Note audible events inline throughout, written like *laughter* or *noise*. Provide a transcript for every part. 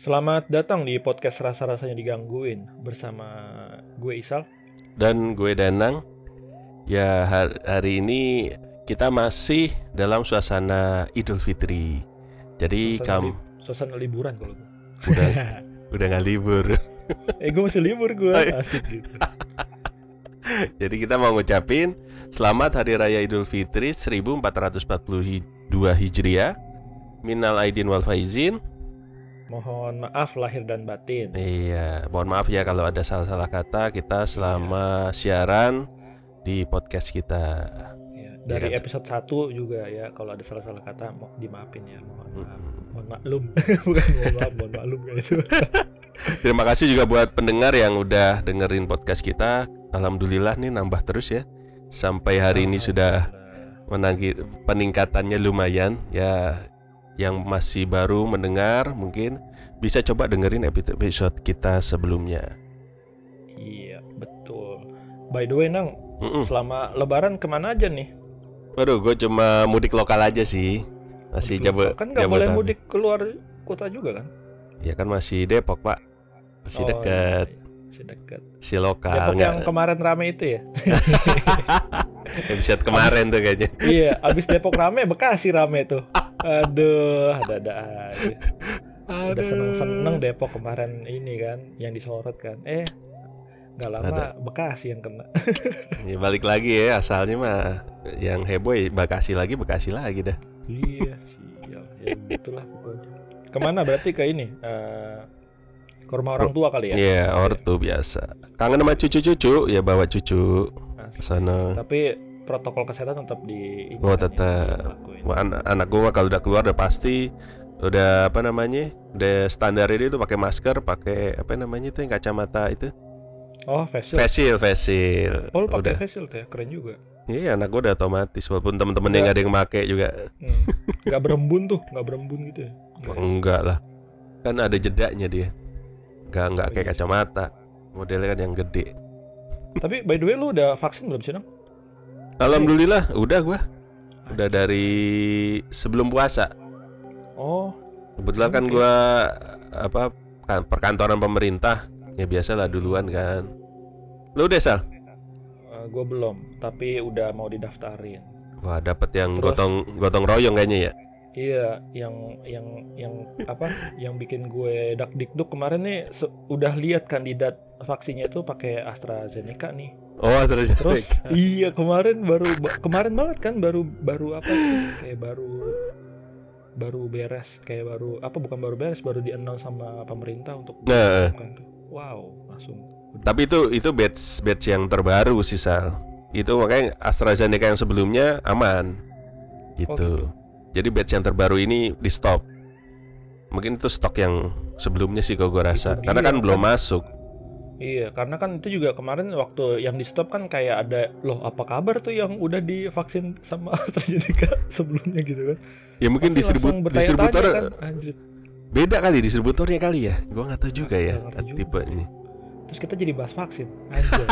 Selamat datang di podcast Rasa-Rasanya Digangguin bersama gue Isal. dan gue Danang. Ya har- hari ini kita masih dalam suasana Idul Fitri. Jadi Suasana kam li- Suasana liburan kalau gue. udah *laughs* udah nggak libur. *laughs* eh gue masih libur gue Oh, iya. asik gitu. *laughs* Jadi kita mau ngucapin selamat Hari Raya Idul Fitri 1442 Hijriah. Minal aidin wal faizin. Mohon maaf lahir dan batin. Iya, mohon maaf ya kalau ada salah-salah kata kita selama siaran di podcast kita. Ya, Dari kan? episode 1 juga ya kalau ada salah-salah kata mau dimaafin ya mohon maaf. Mm-mm. Mohon maklum. *laughs* Bukan mohon maaf, mohon maklum kayak itu. *laughs* Terima kasih juga buat pendengar yang udah dengerin podcast kita. Alhamdulillah nih nambah terus ya. Sampai hari ini sudah menanggi peningkatannya lumayan ya. Yang masih baru mendengar mungkin bisa coba dengerin epi- episode kita sebelumnya. Iya, betul. By the way, Nang, Mm-mm. selama lebaran ke mana aja nih? Waduh, gue cuma mudik lokal aja sih. Masih Jabo. Kan nggak boleh mudik keluar kota juga kan? Ya kan masih Depok pak. Masih Oh, dekat, iya, iya. Masih dekat. si lokal. Depok yang kemarin rame itu ya? *laughs* episode kemarin tuh kayaknya. iya, abis Depok rame, Bekasi rame tuh. *laughs* Aduh, ada-ada aja. Udah seneng-seneng Depok kemarin ini kan, yang disorot kan. Eh, nggak lama Ada. Bekasi yang kena. *laughs* Ya, balik lagi ya asalnya mah yang heboh ya Bekasi lagi Bekasi lagi dah. iya, sial. Ya begitulah pokoknya. Ke mana berarti ke ini? Eh, ke rumah orang tua kali ya? Iya ortu biasa. Kangen sama cucu-cucu ya bawa cucu ke sana. Tapi protokol kesehatan tetap di Oh, kan ya, tetap. Wah, Anak, anak gua kalau udah keluar udah pasti udah apa namanya udah standar ini tuh pakai masker pakai apa namanya itu yang kacamata itu Oh, facial. facial facial Oh, pakai udah facial tuh ya? Keren juga. iya anak gua udah otomatis walaupun temen-temen yang nggak ada yang make juga Hmm. Nggak berembun tuh, nggak berembun gitu ya? Nggak ya? enggak lah kan ada jedanya dia nggak nggak Oh, kayak iya kacamata modelnya kan yang gede Tapi by the way lu udah vaksin belum sih, Nang? Alhamdulillah udah gua udah dari sebelum puasa Oh, kebetulan kan gua apa kan perkantoran pemerintah ya biasalah duluan kan lu udah sal gue belum, tapi udah mau didaftarin. wah dapat yang Terus? gotong gotong royong kayaknya ya Iya, yang yang yang apa? Yang bikin gue dak dikduk kemarin nih udah lihat kandidat vaksinnya itu pakai AstraZeneca nih. Oh terus Terus iya kemarin baru ba- kemarin banget kan baru baru apa sih? Kayak baru baru beres kayak baru apa bukan baru beres baru di sama pemerintah untuk Nah. tuh. Wow, langsung tapi itu itu batch batch yang terbaru sih sal itu makanya AstraZeneca yang sebelumnya aman gitu, gitu. jadi batch yang terbaru ini di stop mungkin itu stok yang sebelumnya sih kalau gua rasa Itu karena dia, kan belum kan. masuk Iya, karena kan itu juga kemarin waktu yang di stop kan kayak ada loh apa kabar tuh yang udah divaksin sama *laughs* AstraZeneca sebelumnya? Gitu kan? ya mungkin distribut distributor kan, anjir. beda kali distributornya kali ya. Gua nggak tahu juga ya tipe ini. Terus kita jadi bahas vaksin, anjir.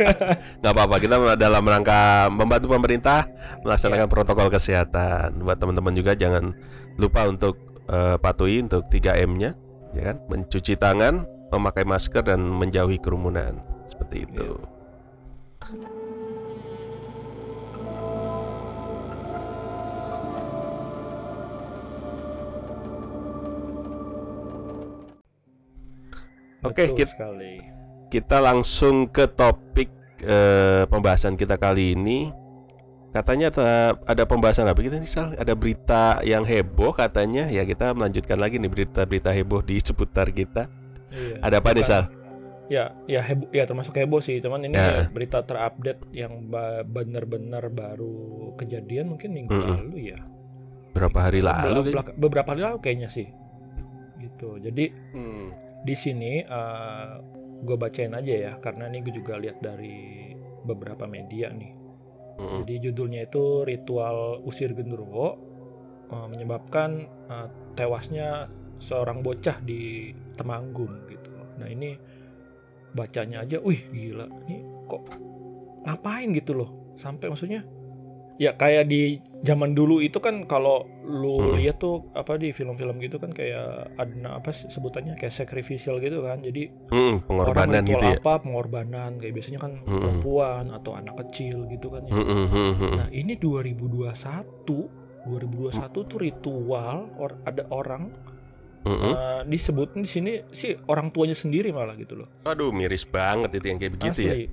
*laughs* nggak apa-apa kita dalam rangka membantu pemerintah melaksanakan protokol kesehatan. Buat teman-teman juga jangan lupa untuk eh, patuhi untuk 3M-nya ya kan? Mencuci tangan memakai masker dan menjauhi kerumunan. Seperti itu. Oke, Betul kita- sekali. kita langsung ke topik eh, pembahasan kita kali ini. Katanya ta- ada pembahasan apa kita nih Sal? ada berita yang heboh katanya. Ya kita melanjutkan lagi nih berita-berita heboh di seputar kita Iya. ada apa nih Sal? Ya, ya heboh, ya termasuk heboh sih. Cuman ini Ya. berita terupdate yang benar-benar baru kejadian mungkin minggu Mm-mm. lalu ya. berapa hari lalu belak- beberapa hari lalu kayaknya sih. Gitu. Jadi Hmm. di sini gue bacain aja ya karena ini gue juga lihat dari beberapa media nih. Mm-mm. Jadi judulnya itu ritual usir genderuwo eh, menyebabkan eh, tewasnya seorang bocah di Temanggung. Nah ini bacanya aja, wih gila, ini kok ngapain gitu loh? Sampai maksudnya ya kayak di zaman dulu itu kan kalau lu Mm-mm. lihat tuh apa di film-film gitu kan kayak ada apa sih sebutannya kayak sacrificial gitu kan jadi Mm-mm, pengorbanan orang gitu ya. apa pengorbanan kayak biasanya kan Mm-mm. perempuan atau anak kecil gitu kan ya. Mm-mm, mm-mm. Nah ini 2021 2021 tuh ritual or, ada orang Mm-mm. eh, disebutin di sini sih orang tuanya sendiri malah gitu loh Aduh, miris banget itu yang kayak begitu ya. asli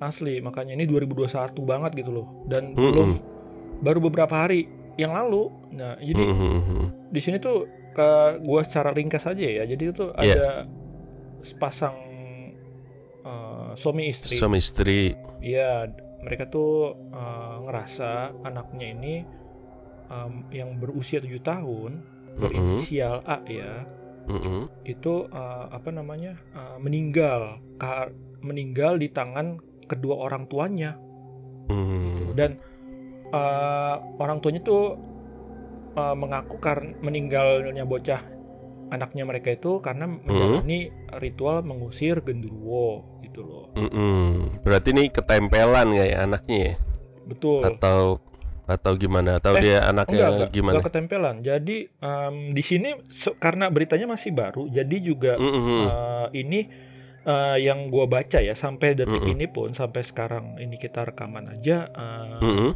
asli makanya ini 2021 banget gitu loh dan Mm-mm. belum baru beberapa hari yang lalu nah jadi Mm-mm. di sini tuh ke gua secara ringkas aja ya jadi itu Iya. ada sepasang eh, suami istri Suami istri. Iya, mereka tuh eh, ngerasa anaknya ini em, yang berusia tujuh tahun berinisial A ya, itu eh, apa namanya eh, meninggal, meninggal di tangan kedua orang tuanya Mm. dan eh, orang tuanya tuh eh, mengaku karena meninggalnya bocah anaknya mereka itu karena menjalani ritual mengusir genderuwo gitu loh. Berarti ini ketempelan kayak anaknya ya? Betul. Atau atau gimana? Atau Eh, dia anaknya enggak, enggak, gimana? enggak ketempelan. Jadi em, di sini se- karena beritanya masih baru, jadi juga Mm-mm. eh, ini eh, yang gua baca ya sampai detik Mm-mm. ini pun sampai sekarang ini kita rekaman aja eh, Mm-mm.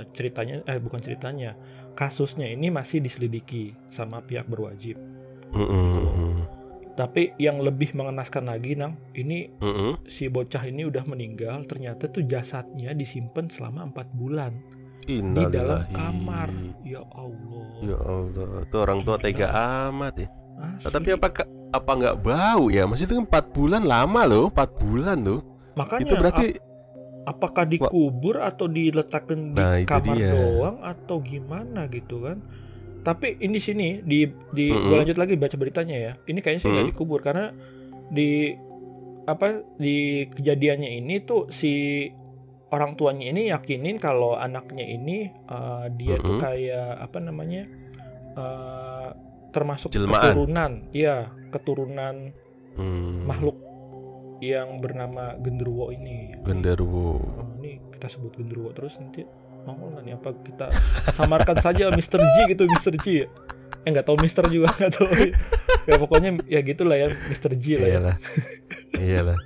eh, ceritanya eh bukan ceritanya kasusnya ini masih diselidiki sama pihak berwajib. Mm-mm. Tapi yang lebih mengenaskan lagi nang ini Mm-mm. si bocah ini udah meninggal ternyata tuh jasadnya disimpan selama empat bulan di Innalillahi. dalam kamar. Ya Allah. Ya Allah, itu orang tua tega amat ya. Nah, tapi apa apa nggak bau ya? Masih itu kan 4 bulan lama loh, 4 bulan loh. Makanya itu berarti ap- apakah dikubur atau diletakkan di Nah, kamar dia. doang atau gimana gitu kan? Tapi ini sini di di Mm-mm. gua lanjut lagi baca beritanya ya. Ini kayaknya sih nggak Mm. dikubur karena di apa di kejadiannya ini tuh si orang tuanya ini yakinin kalau anaknya ini eh, dia tuh Mm-mm. kayak apa namanya eh, termasuk Jelmaan. keturunan, iya keturunan hmm, makhluk yang bernama genderuwo ini. genderuwo. Oh, ini kita sebut genderuwo terus nanti mau nggak nih apa kita samarkan saja Mr. G gitu Mr. G ya? Eh nggak tahu Mr. juga nggak tahu. ya pokoknya ya gitulah ya Mr. G lah ya. Iyalah. Iyalah.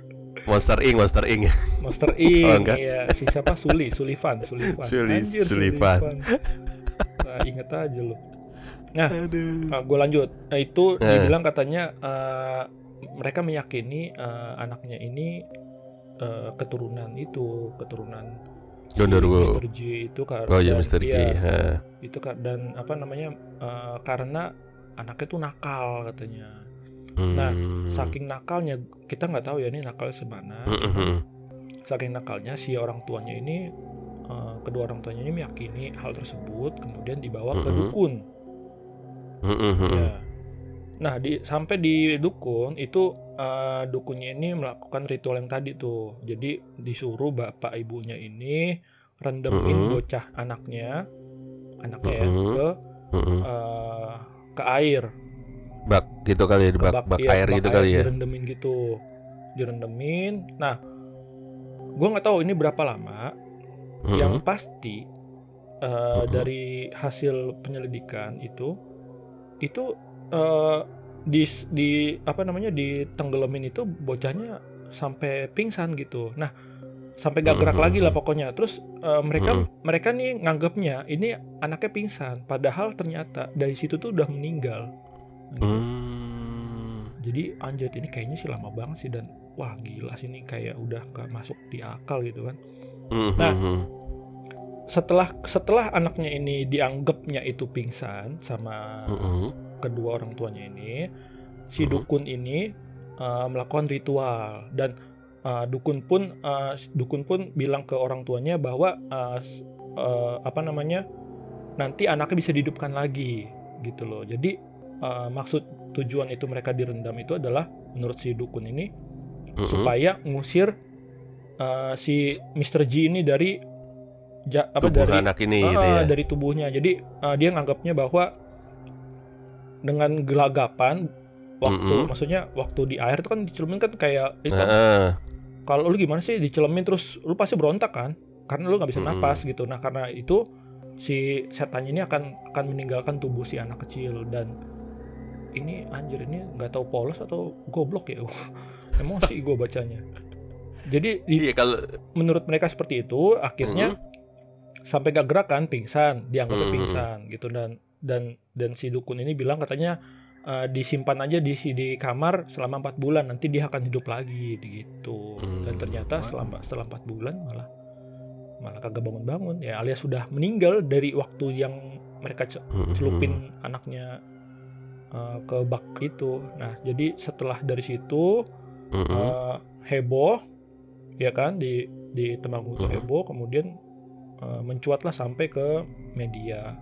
Monster Inc, Monster Inc. Monster *laughs* Oh, Inc. enggak. ya si siapa Suli, Sullivan, Sullivan. Suli- Anjir, Sullivan. Nah, inget aja lu. Aduh. gue lanjut. Nah, itu Eh. dibilang katanya eh, mereka meyakini eh, anaknya ini eh, keturunan itu, keturunan si Genderuwo. Mr. G itu karena Oh ya Mr. G. ha. itu dan apa namanya eh, karena anaknya tuh nakal katanya. Nah, Hmm. Saking nakalnya kita nggak tahu ya ini nakal semana. Mm, mm, mm. Saking nakalnya si orang tuanya ini eh, kedua orang tuanya ini meyakini hal tersebut kemudian dibawa ke dukun. Ya. Nah, di sampai di dukun itu eh, dukunnya ini melakukan ritual yang tadi tuh. Jadi disuruh bapak ibunya ini rendemin bocah anaknya, anaknya ya, Mhm. ke eh, ke air, Bak gitu kali ya, di ke bak, bak iya, air bak gitu kali ya. Direndemin gitu, direndemin. Nah, gua nggak tahu ini berapa lama. Mm, Yang pasti eh, Mhm. dari hasil penyelidikan itu itu eh, di di apa namanya ditenggelamin itu bocahnya sampai pingsan gitu. Nah, sampai gak gerak Mhm. lagi lah pokoknya. Terus eh, mereka Mhm. mereka nih nganggapnya ini anaknya pingsan, padahal ternyata dari situ tuh udah meninggal. Gitu. Hmm. Jadi anjir ini kayaknya sih lama banget sih dan wah gila sih ini kayak udah gak masuk di akal gitu kan. Nah, mm, mm. setelah setelah anaknya ini dianggapnya itu pingsan sama Mm, mm. kedua orang tuanya ini, si Mhm. dukun ini uh, melakukan ritual dan uh, dukun pun uh, dukun pun bilang ke orang tuanya bahwa uh, uh, apa namanya nanti anaknya bisa dihidupkan lagi gitu loh. Jadi uh, maksud tujuan itu mereka direndam itu adalah menurut si dukun ini Mm, mm. supaya ngusir uh, si Mr. G ini dari ja- apa Tubuh dari anak ini Ah, gitu ya. dari tubuhnya. Jadi uh, dia nganggapnya bahwa dengan gelagapan waktu Mm-mm. maksudnya waktu di air itu kan dicelemin kan kayak itu kan, Heeh. kalau lu gimana sih dicelemin terus lu pasti berontak kan? karena lu nggak bisa Mm-mm. napas gitu nah karena itu si setannya ini akan akan meninggalkan tubuh si anak kecil dan ini anjir ini nggak tahu polos atau goblok ya. *laughs* Emosi gue bacanya. Jadi di- Iya kalau menurut mereka seperti itu akhirnya sampai gak gerak kan pingsan dianggapnya Mhm. pingsan gitu. Dan dan dan si dukun ini bilang katanya eh, disimpan aja di si di kamar selama empat bulan nanti dia akan hidup lagi gitu. Dan Hmm. ternyata selama setelah empat bulan malah malah kagak bangun-bangun. Ya alias sudah meninggal dari waktu yang mereka Mm-mm. celupin anaknya eh, ke bak itu nah jadi setelah dari situ Mm-mm. eh, heboh ya kan di di Temanggung itu Mhm. heboh kemudian eh, mencuatlah sampai ke media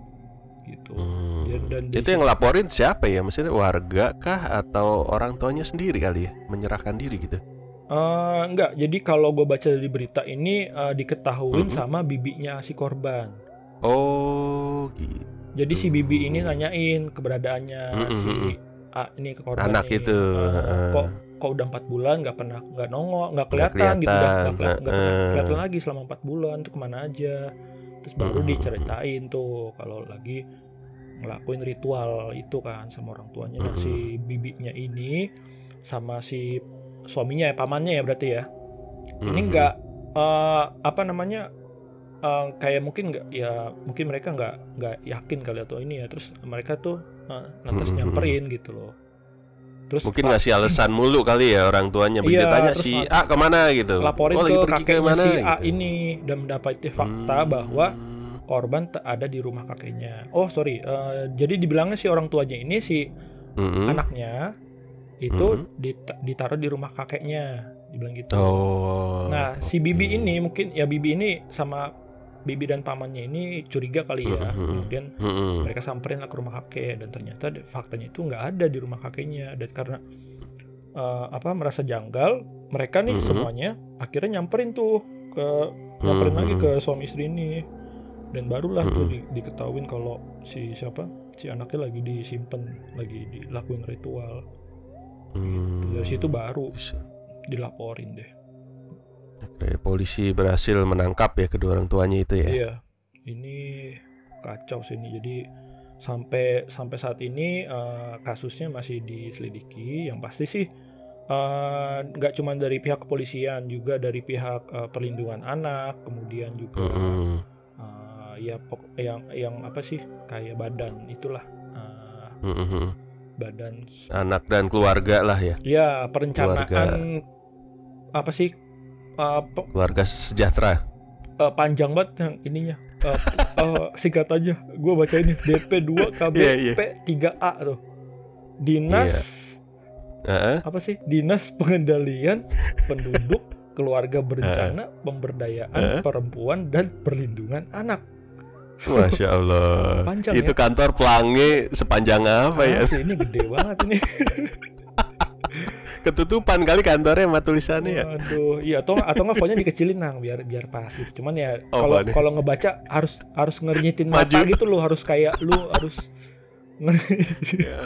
gitu Hmm. Dan- dan Itu yang laporin siapa ya? Maksudnya warga kah atau orang tuanya sendiri kali ya? Menyerahkan diri gitu. Eh, enggak jadi kalau gue baca dari berita ini eh, diketahuin Mhm. sama bibinya si korban Oh, gitu. Jadi si bibi ini nanyain keberadaannya Mhm. si A ini ke korban Anak nih. itu. Heeh. kok kok udah empat bulan nggak pernah nggak nongol nggak kelihatan gitu nggak kelihatan, keli- nggak pernah heeh. kelihatan lagi selama empat bulan tuh ke mana aja terus baru diceritain tuh kalau lagi ngelakuin ritual itu kan sama orang tuanya Mhm. si bibinya ini sama si suaminya ya pamannya ya berarti ya ini nggak eh, apa namanya eh, kayak mungkin nggak ya mungkin mereka nggak nggak yakin kali atau ini ya terus mereka tuh eh, lantas Mhm. nyamperin gitu loh terus Mungkin ngasih alasan mulu kali ya orang tuanya. Begitu Iya, tanya si A ke mana gitu. laporin oh, lagi ke kakeknya si A gitu. ini dan mendapati fakta Hmm. bahwa korban tak ada di rumah kakeknya. Oh sorry, eh, jadi dibilangnya si orang tuanya ini si Mm-mm. anaknya itu Mhm. dita- ditaruh di rumah kakeknya, dibilang gitu. Oh. Nah si bibi oke. ini mungkin ya bibi ini sama bibi dan pamannya ini curiga kali ya. Kemudian mereka samperin lah ke rumah kakek dan ternyata faktanya itu nggak ada di rumah kakeknya. Dan karena eh, apa merasa janggal mereka nih semuanya akhirnya nyamperin tuh ke nyamperin lagi ke suami istri ini. Dan barulah tuh di, diketahuin kalau si siapa? Si anaknya lagi disimpan lagi dilakuin ritual. Hmm. dari situ baru dilaporin deh Oke, polisi berhasil menangkap ya kedua orang tuanya itu ya. iya ini kacau sih ini jadi sampai sampai saat ini eh, kasusnya masih diselidiki yang pasti sih eh, nggak cuma dari pihak kepolisian juga dari pihak eh, perlindungan anak kemudian juga Mm-mm. eh, ya pok- yang yang apa sih kayak badan itulah eh, Mm-mm. badan Anak dan keluarga lah ya, ya perencanaan Keluarga. apa sih pe- keluarga sejahtera. eh, panjang banget yang ininya Eh, eh, singkat aja gue baca ini DP2 KBP *laughs* Iya, iya. 3A tuh dinas Heeh. apa sih dinas pengendalian penduduk *laughs* keluarga berencana pemberdayaan Eh. perempuan dan perlindungan anak Masya Allah. Panjang itu ya? kantor pelangi sepanjang apa ya? Asli, ini gede banget ini *laughs* Ketutupan kali kantornya sama tulisannya ya. Waduh, iya atau atau nggak fontnya dikecilin nang biar biar pas gitu. Cuman ya Oh, kalau font-nya. kalau ngebaca harus harus ngernyitin mata Maju. gitu loh, harus kayak lu harus Ya.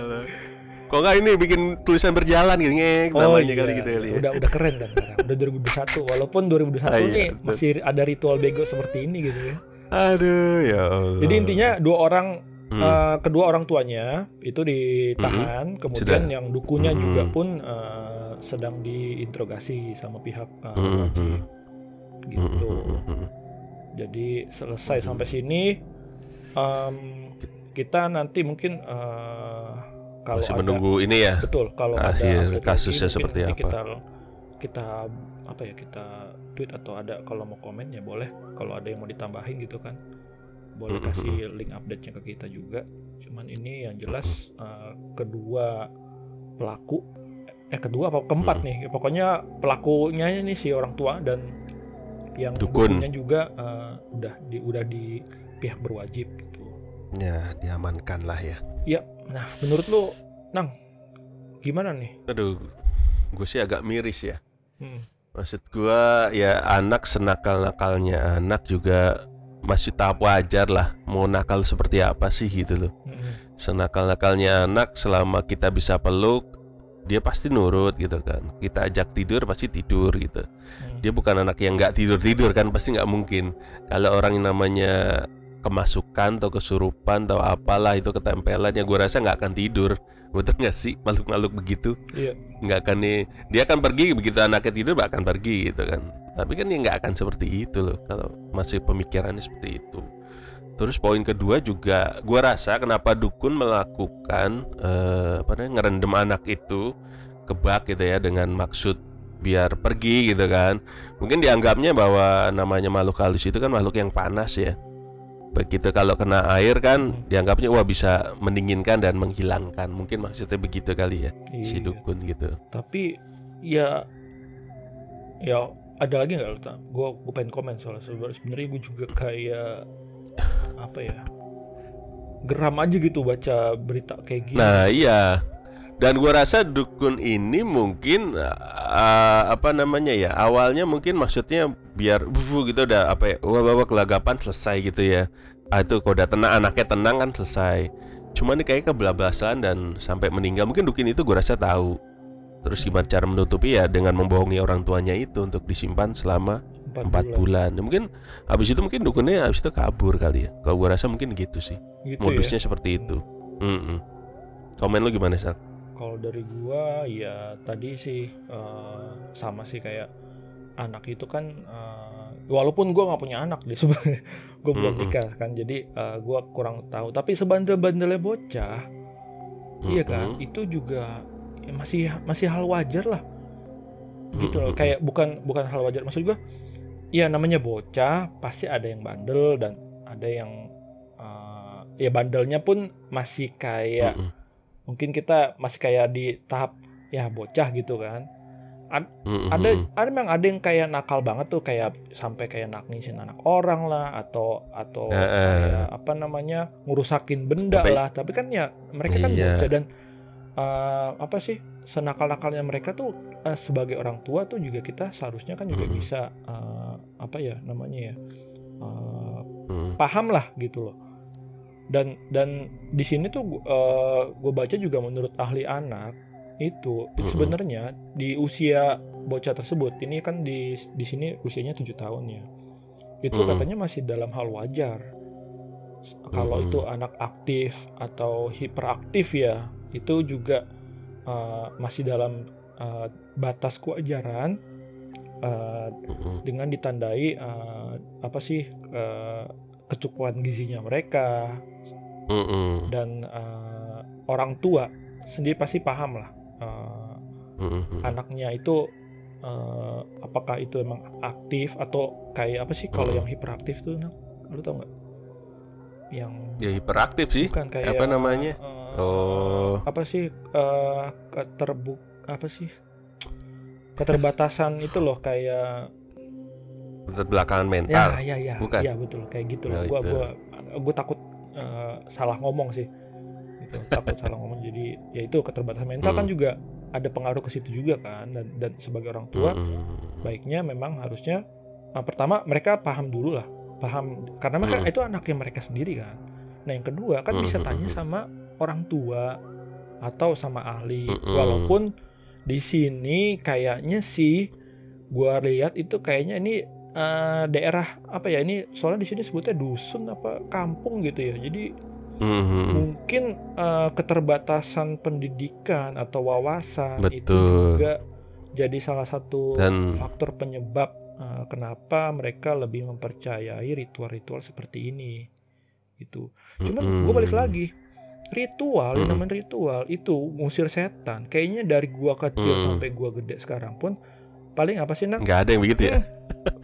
Kok nggak ini bikin tulisan berjalan gitu ngek namanya kali gitu ya. Oh, Udah udah keren kan sekarang. Udah 2021 walaupun 2021 Ah, iya, nih betul. masih ada ritual bego seperti ini gitu ya. Aduh ya Allah. Jadi intinya dua orang Hmm. eh, kedua orang tuanya itu ditahan, kemudian Sudah. yang dukunya Mhm. juga pun eh, sedang diinterogasi sama pihak Mhm. wajib. gitu. Mm-mm. Jadi selesai sampai sini em, kita nanti mungkin eh, kalau Masih ada menunggu ini ya. betul kalau ada akhir update kasusnya seperti apa. Kita kita apa ya kita tweet atau ada kalau mau komen ya boleh kalau ada yang mau ditambahin gitu kan boleh kasih link update-nya ke kita juga. Cuman ini yang jelas eh, kedua pelaku eh kedua apa keempat nih pokoknya pelakunya ini si orang tua dan yang Dukun. dukunnya juga eh, udah di udah di pihak berwajib gitu. Ya diamankan lah ya. Nah, menurut lu, Nang, gimana nih? Aduh, gue sih agak miris ya. Hmm. Maksud gua ya anak senakal-nakalnya anak juga masih tahap wajar lah. Mau nakal seperti apa sih gitu loh. Senakal-nakalnya anak selama kita bisa peluk, dia pasti nurut gitu kan kita ajak tidur pasti tidur gitu Hmm. dia bukan anak yang nggak tidur tidur kan pasti nggak mungkin kalau orang yang namanya kemasukan atau kesurupan atau apalah itu ketempelan ya gue rasa nggak akan tidur *laughs* betul nggak sih makhluk-makhluk begitu Iya. nggak akan nih dia akan pergi begitu anaknya tidur akan pergi gitu kan tapi kan dia nggak akan seperti itu loh kalau masih pemikirannya seperti itu. Terus poin kedua juga gua rasa kenapa dukun melakukan eh, apa namanya ngerendam anak itu ke bak gitu ya dengan maksud biar pergi gitu kan. Mungkin dianggapnya bahwa namanya makhluk halus itu kan makhluk yang panas ya. Begitu kalau kena air kan dianggapnya wah bisa mendinginkan dan menghilangkan. Mungkin maksudnya begitu kali ya si Iya. dukun gitu. Tapi ya ya ada lagi nggak lo? Gue gue pengen komen soalnya Sebenarnya- gue juga kayak apa ya geram aja gitu baca berita kayak gini. Nah iya. Dan gua rasa dukun ini mungkin uh, apa namanya ya awalnya mungkin maksudnya biar bufu gitu udah apa ya wah bawa kelagapan selesai gitu ya. Ah, itu kalau udah tenang anaknya tenang kan selesai. Cuman ini kayak kebelabasan dan sampai meninggal. Mungkin dukun itu gua rasa tahu terus gimana cara menutupi ya? Dengan membohongi orang tuanya itu untuk disimpan selama empat bulan. Ya, mungkin habis itu mungkin dukunnya habis itu kabur kali ya? Kalau gua rasa mungkin gitu sih. Gitu modusnya ya. seperti itu. Mm-mm. komen lu gimana sal? Kalau dari gua ya tadi sih eh, sama sih kayak anak itu kan eh, walaupun gua nggak punya anak deh *laughs* sebenarnya gue belum Mm-mm. nikah kan jadi eh, gua kurang tahu. Tapi sebandel-bandelnya bocah iya kan? Itu juga ya masih masih hal wajar lah gitu loh Mm-mm. kayak bukan bukan hal wajar maksud gua ya namanya bocah pasti ada yang bandel dan ada yang eh, ya bandelnya pun masih kayak Mm-mm. mungkin kita masih kayak di tahap ya bocah gitu kan Mm-mm. ada ada memang ada yang kayak nakal banget tuh kayak sampai kayak nangisin anak orang lah atau atau eh. kayak apa namanya ngurusakin benda Sampai- lah tapi kan ya mereka kan Iya. bocah dan eh, apa sih senakal nakalnya mereka tuh eh, sebagai orang tua tuh juga kita seharusnya kan juga Mm-mm. bisa eh, apa ya namanya ya Mm. paham lah gitu loh dan dan di sini tuh gue baca juga menurut ahli anak itu Mm-mm. sebenarnya di usia bocah tersebut ini kan di di sini usianya tujuh tahun ya itu katanya masih dalam hal wajar kalau itu anak aktif atau hiperaktif ya itu juga eh, masih dalam eh, batas kewajaran Mm-mm. dengan ditandai eh, apa sih eh, kecukupan gizinya mereka Mm-mm. dan eh, orang tua sendiri pasti paham lah Mm-mm. anaknya itu eh, apakah itu emang aktif atau kayak apa sih kalau yang hiperaktif tuh lu tau nggak yang ya hiperaktif sih bukan kayak apa namanya? eh, Oh. apa sih eh, keterbuk apa sih keterbatasan *laughs* itu loh kayak terbelakangan Ya, mental ya, ya, Bukan? ya betul kayak gitu Oh, loh. Gua, itu. gua, gua takut eh, salah ngomong sih. Gitu. takut *laughs* salah ngomong. Jadi ya itu keterbatasan mental kan Hmm. juga ada pengaruh ke situ juga kan. Dan, dan sebagai orang tua, Mm-mm. baiknya memang harusnya eh, pertama mereka paham dulu lah, paham karena mereka Hmm. itu anaknya mereka sendiri kan. Nah yang kedua kan bisa Hmm, tanya hmm, hmm. sama orang tua atau sama ahli. Mm-mm. Walaupun di sini kayaknya sih gua lihat itu kayaknya ini eh, daerah apa ya ini soalnya di sini sebutnya dusun apa kampung gitu ya. Jadi Mhm. mungkin eh, keterbatasan pendidikan atau wawasan itu Betul. juga jadi salah satu Dan- faktor penyebab eh, kenapa mereka lebih mempercayai ritual-ritual seperti ini gitu. Cuman gue balik lagi ritual yang Mm. namanya ritual itu ngusir setan. Kayaknya dari gua kecil Mm. sampai gua gede sekarang pun paling apa sih nang nggak ada yang begitu ya?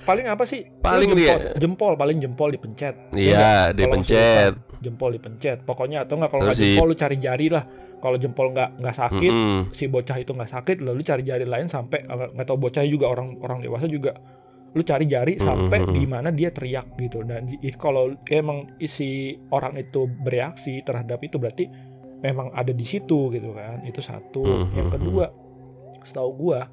Paling apa sih? Paling jempol, dia- jempol paling jempol dipencet. Iya dia Kalau pencet. jempol dipencet. Pokoknya atau enggak kalau nggak jempol lu cari jari lah. Kalau jempol nggak nggak sakit Mm-mm. si bocah itu nggak sakit lalu cari jari lain sampai eh, nggak tahu bocah juga orang orang dewasa juga lu cari jari sampai Mhm. di mana dia teriak gitu dan kalau emang isi orang itu bereaksi terhadap itu berarti memang ada di situ gitu kan itu satu Mhm. yang kedua setahu gua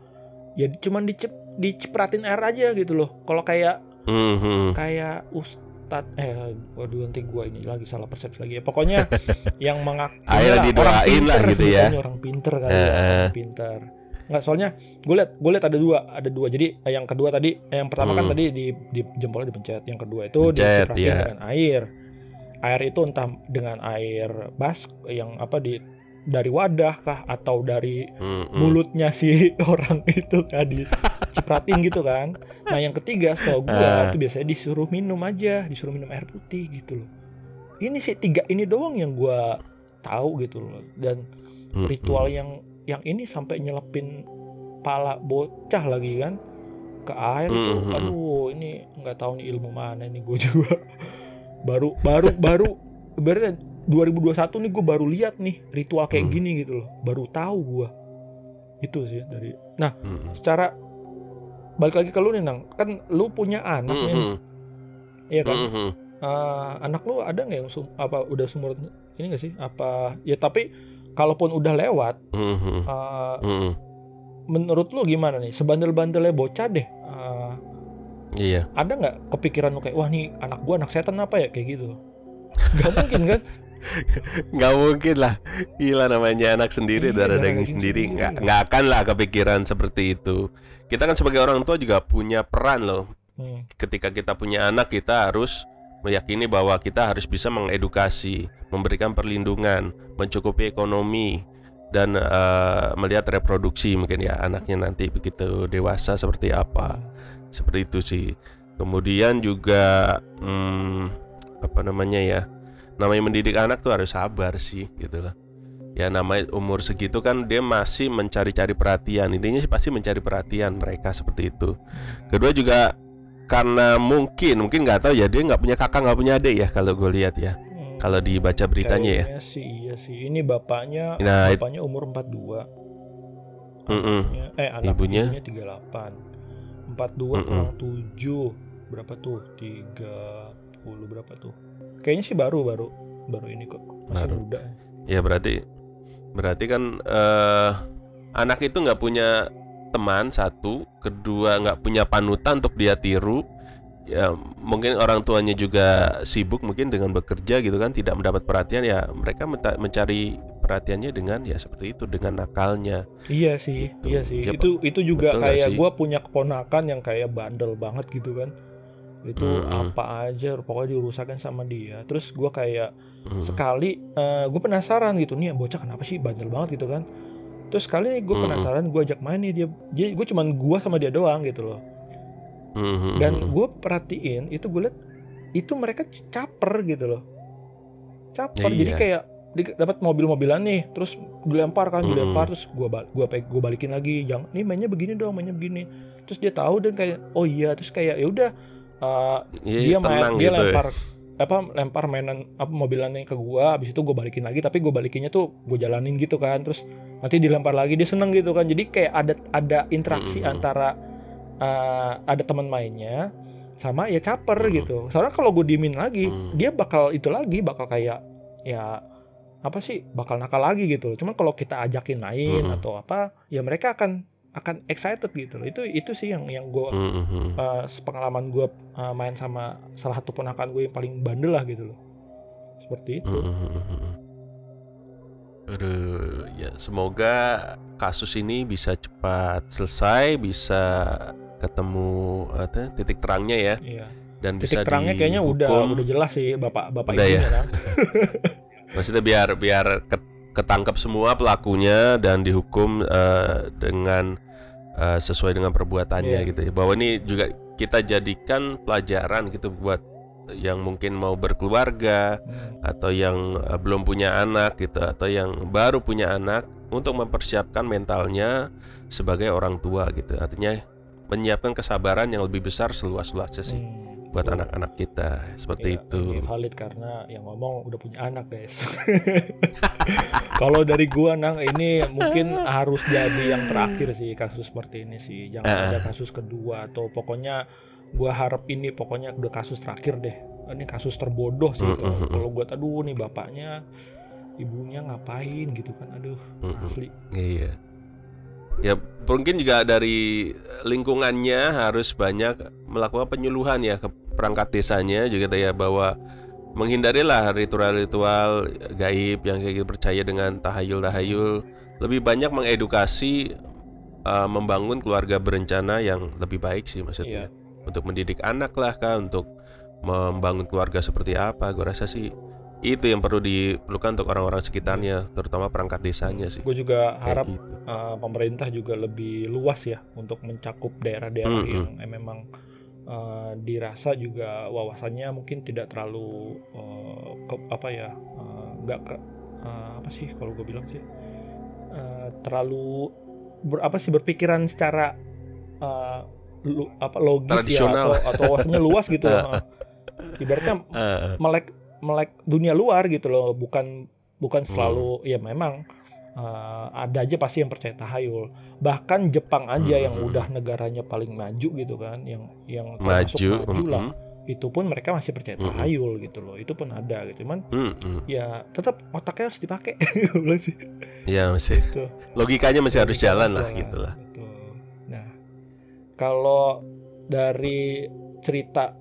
ya cuman dicep dicepratin air aja gitu loh kalau kayak Mhm. kayak us ketat eh waduh nanti gua ini lagi salah persepsi lagi ya pokoknya *laughs* yang mengak Ayo inilah, didoain orang pinter lah gitu ya. orang pinter kali ya Eh, eh. orang pinter nggak soalnya gue liat gue liat ada dua ada dua jadi eh, yang kedua tadi eh, yang pertama kan Hmm. tadi di, di jempolnya dipencet yang kedua itu Pencet, dicipratin iya. dengan air air itu entah dengan air bas yang apa di dari wadah kah atau dari Mm-mm. mulutnya si *laughs* orang itu kan dicipratin gitu kan. Nah yang ketiga setahu Ah. gua itu biasanya disuruh minum aja, disuruh minum air putih gitu loh. Ini sih tiga ini doang yang gua tahu gitu loh. Dan Mm-mm. ritual yang yang ini sampai nyelepin pala bocah lagi kan ke air itu. Mhm. Aduh ini nggak tahu nih ilmu mana nih gue juga. *laughs* baru baru baru berarti 2021 nih gue baru lihat nih ritual kayak Hmm. gini gitu loh. Baru tahu gua itu sih dari nah Mm-mm. secara balik lagi ke lu nih nang kan lu punya anak nih Mm-mm. iya kan Mm-mm. Eh, anak lu ada nggak yang sum- apa udah sumur ini gak sih apa ya tapi kalaupun udah lewat Mm-mm. eh, Mm-mm. menurut lu gimana nih? Sebandel-bandelnya bocah deh eh, Iya. ada nggak kepikiran lu kayak wah nih anak gua anak setan apa ya? Kayak gitu. Gak mungkin kan? *laughs* Nggak mungkin lah. Gila namanya anak sendiri Iya, darah daging sendiri. sendiri. nggak nggak akan lah kepikiran seperti itu. Kita kan sebagai orang tua juga punya peran loh. Hmm, ketika kita punya anak kita harus meyakini bahwa kita harus bisa mengedukasi memberikan perlindungan mencukupi ekonomi dan eh, melihat reproduksi mungkin ya anaknya nanti begitu dewasa seperti apa. Seperti itu sih. Kemudian juga hmm, apa namanya ya namanya mendidik anak tuh harus sabar sih gitu loh. Ya namanya umur segitu kan dia masih mencari-cari perhatian. Intinya sih pasti mencari perhatian mereka seperti itu. Kedua juga karena mungkin mungkin nggak tahu ya dia nggak punya kakak nggak punya adik ya kalau gue lihat ya hmm. kalau dibaca beritanya ya sih iya sih ini bapaknya Nah, bapaknya umur 42 Mm-mm. Anaknya- eh anak Ibunya? ibunya 38 42 Mm-mm. kurang 7 berapa tuh 30 berapa tuh kayaknya sih baru baru baru ini kok masih Baru. muda ya berarti berarti kan eh, anak itu nggak punya teman satu kedua nggak punya panutan untuk dia tiru ya mungkin orang tuanya juga sibuk mungkin dengan bekerja gitu kan tidak mendapat perhatian ya mereka mencari perhatiannya dengan ya seperti itu dengan nakalnya. Iya sih Gitu. iya sih. Ya, itu itu juga kayak gua punya keponakan yang kayak bandel banget gitu kan. Itu Mm-mm. apa aja pokoknya dirusakin sama dia. Terus gua kayak Hmm. sekali gue penasaran gitu nih bocah kenapa sih bandel banget? gitu kan terus sekali gue penasaran gue ajak main nih dia dia gue cuman gue sama dia doang gitu loh. Dan gue perhatiin itu gue liat itu mereka caper gitu loh. Caper Ya, jadi iya. kayak dapat mobil-mobilan nih terus dilempar kan dilempar terus gue gua pe- gua balikin lagi yang nih mainnya begini dong mainnya begini. Terus dia tahu dan kayak oh iya terus kayak ya udah uh, Iya, dia main tenang dia gitu ya. Apa lempar mainan apa mobilannya ke gua habis itu gua balikin lagi tapi gua balikinnya tuh gua jalanin gitu kan terus nanti dilempar lagi dia seneng gitu kan jadi kayak ada ada interaksi Mm-mm. antara uh, ada teman mainnya sama ya caper Mm-mm. gitu soalnya kalau gue diemin lagi Mm. dia bakal itu lagi bakal kayak ya apa sih bakal nakal lagi gitu cuman kalau kita ajakin main Mm-mm. atau apa ya mereka akan akan excited gitu loh. Itu itu sih yang yang gue Mhm. uh, pengalaman gue main sama salah satu ponakan gue yang paling bandel lah gitu loh. Seperti itu. Mhm. Aduh, ya semoga kasus ini bisa cepat selesai, bisa ketemu apa, titik terangnya ya, iya. Dan bisa titik terangnya kayaknya udah udah jelas sih bapak bapak Udah ya? kan. *laughs* Maksudnya biar biar ket- ketangkep semua pelakunya dan dihukum eh, dengan eh, sesuai dengan perbuatannya Iya. gitu ya. Bahwa ini juga kita jadikan pelajaran gitu buat yang mungkin mau berkeluarga Hmm. atau yang eh, belum punya anak gitu atau yang baru punya anak untuk mempersiapkan mentalnya sebagai orang tua gitu. Artinya menyiapkan kesabaran yang lebih besar seluas-luasnya sih Hmm, buat anak-anak kita seperti Iya, itu. valid karena yang ngomong udah punya anak guys. *laughs* Kalau dari gua nang ini mungkin harus jadi yang terakhir sih kasus seperti ini sih. Jangan Ah. ada kasus kedua atau pokoknya gua harap ini pokoknya udah kasus terakhir deh. Ini kasus terbodoh sih. Kalau- mm, mm. Kalau gua aduh nih bapaknya ibunya ngapain gitu kan aduh asli Iya. Ya mungkin juga dari lingkungannya harus banyak melakukan penyuluhan ya ke perangkat desanya juga ya bahwa menghindarilah ritual-ritual gaib yang kayak gitu percaya dengan tahayul-tahayul lebih banyak mengedukasi uh, membangun keluarga berencana yang lebih baik sih maksudnya Iya. untuk mendidik anak lah kah untuk membangun keluarga seperti apa gue rasa sih itu yang perlu diperlukan untuk orang-orang sekitarnya terutama perangkat desanya sih Gue juga kayak harap gitu. uh, pemerintah juga lebih luas ya untuk mencakup daerah-daerah Mm-mm. yang eh, memang uh, dirasa juga wawasannya mungkin tidak terlalu uh, ke- apa ya uh, nggak ke uh, apa sih kalau gue bilang sih uh, terlalu ber, apa sih berpikiran secara uh, lu, apa logis ya atau, atau wawasannya luas gitu. *laughs* Uh, ibaratnya Eh, melek melek dunia luar gitu loh. Bukan bukan Hmm. selalu ya memang uh, ada aja pasti yang percaya tahayul bahkan Jepang aja yang Hmm. udah negaranya paling maju gitu kan yang yang maju termasuk maju lah. mm-mm, itu pun mereka masih percaya tahayul gitu loh. Itu pun ada gitu. Cuman mm-mm. ya tetap otaknya harus dipakai. *laughs* Sih. Ya masih. Gitu. logikanya masih harus jalan lah jalan, gitu. Nah, kalau dari cerita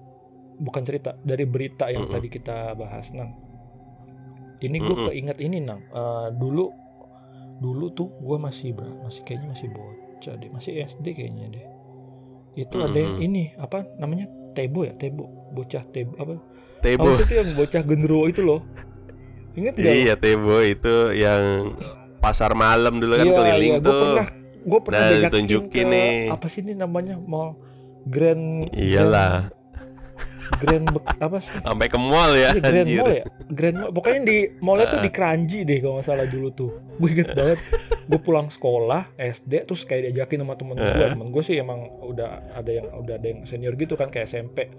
bukan cerita dari berita yang Mm-mm. tadi kita bahas, Nang. Ini gue Mm-mm. keinget ini, Nang. Eh, dulu dulu tuh gue masih berapa? Masih kayaknya masih bocah deh, masih SD kayaknya deh. Itu ada yang ini apa namanya? Tebo ya, Tebo. Bocah Tebo apa? Tebo Apa itu yang bocah genderuwo itu loh? Ingat gak? iya Tebo itu yang pasar malam dulu kan keliling gue tuh Iya, pernah gue pernah Nah, ditunjukin ke nih. apa sih ini namanya mall Grand iyalah Grand, Bek- apa sih sampai ke mall ya Iya, Grand anjir Mall ya Grand Mall pokoknya di mallnya tuh Ah. di Keranji deh kalau nggak salah dulu tuh gue inget banget gue pulang sekolah SD terus kayak diajakin sama temen gue Ah. temen gue sih emang udah ada yang udah ada yang senior gitu kan kayak SMP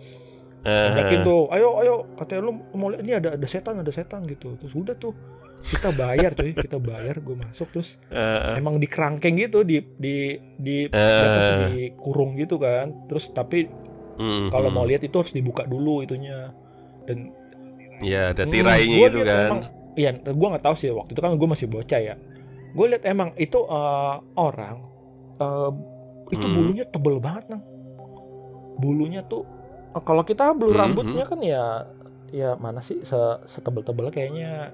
Eh, Ajakin tuh, ayo ayo katanya lu mau lihat ini ada ada setan ada setan gitu. Terus udah tuh kita bayar cuy, kita bayar gue masuk terus eh, emang di kerangkeng gitu di di di Eh. atas di kurung gitu kan. Terus tapi mm, kalau mm. mau lihat itu harus dibuka dulu itunya. Dan ya ada Hmm, tirainya gitu lihat kan Iya, gue nggak tahu sih waktu itu kan gue masih bocah ya. Gue lihat emang itu eh, orang eh, itu Hmm. bulunya tebel banget nang. Bulunya tuh eh, kalau kita bulu Hmm, rambutnya kan ya ya mana sih se- setebel-tebel kayaknya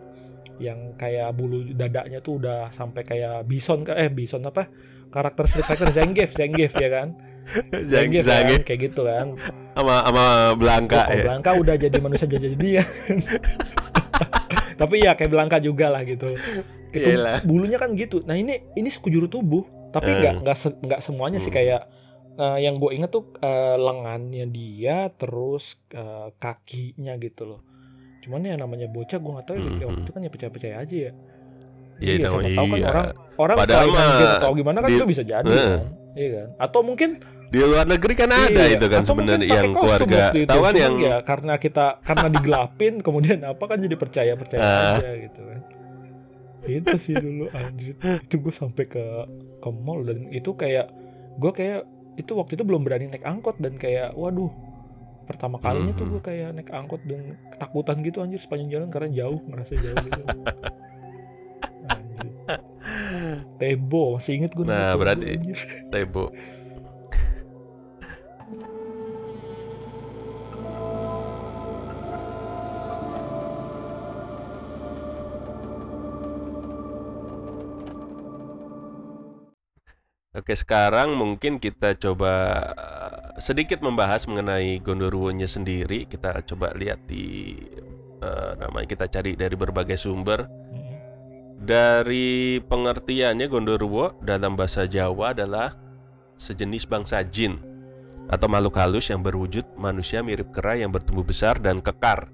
yang kayak bulu dadanya tuh udah sampai kayak bison eh bison apa karakter Street Fighter Zangief Zangief ya kan Jang Zangief Jang kan kayak gitu kan sama sama Belangka ya Blanka udah jadi manusia jadi dia. *laughs* Tapi ya kayak Blanka juga lah gitu. Gitu, Iyalah. bulunya kan gitu. Nah ini ini sekujur tubuh, tapi Eh. nggak nggak se- nggak semuanya sih Hmm. kayak eh, yang gue inget tuh eh, lengannya dia, terus eh, kakinya gitu loh. Cuman ya namanya bocah gue nggak tahu ya Hmm. waktu itu kan ya percaya-percaya aja ya. Iya, Iya, tahu kan iya. orang orang Padahal mah atau gimana kan di- itu bisa jadi Eh. kan. Iya kan? Atau mungkin di luar negeri kan ada Iya, itu kan sebenarnya yang keluarga. waktu itu. tahu kan yang ya karena kita karena digelapin *laughs* kemudian apa kan jadi percaya percaya Ah. aja gitu kan. Itu sih dulu anjir. Itu gue sampai ke ke mall dan itu kayak gue kayak itu waktu itu belum berani naik angkot dan kayak waduh. Pertama kalinya tuh Mhm. gue kayak naik angkot dan ketakutan gitu anjir sepanjang jalan karena jauh ngerasa jauh gitu. *laughs* Anjir. Tebo masih inget gue Nah, berarti- Tebo Oke, sekarang mungkin kita coba eh, sedikit membahas mengenai Gondoruonya sendiri. Kita coba lihat di eh, namanya kita cari dari berbagai sumber. Dari pengertiannya Gondoruo dalam bahasa Jawa adalah sejenis bangsa jin atau makhluk halus yang berwujud manusia mirip kera yang bertumbuh besar dan kekar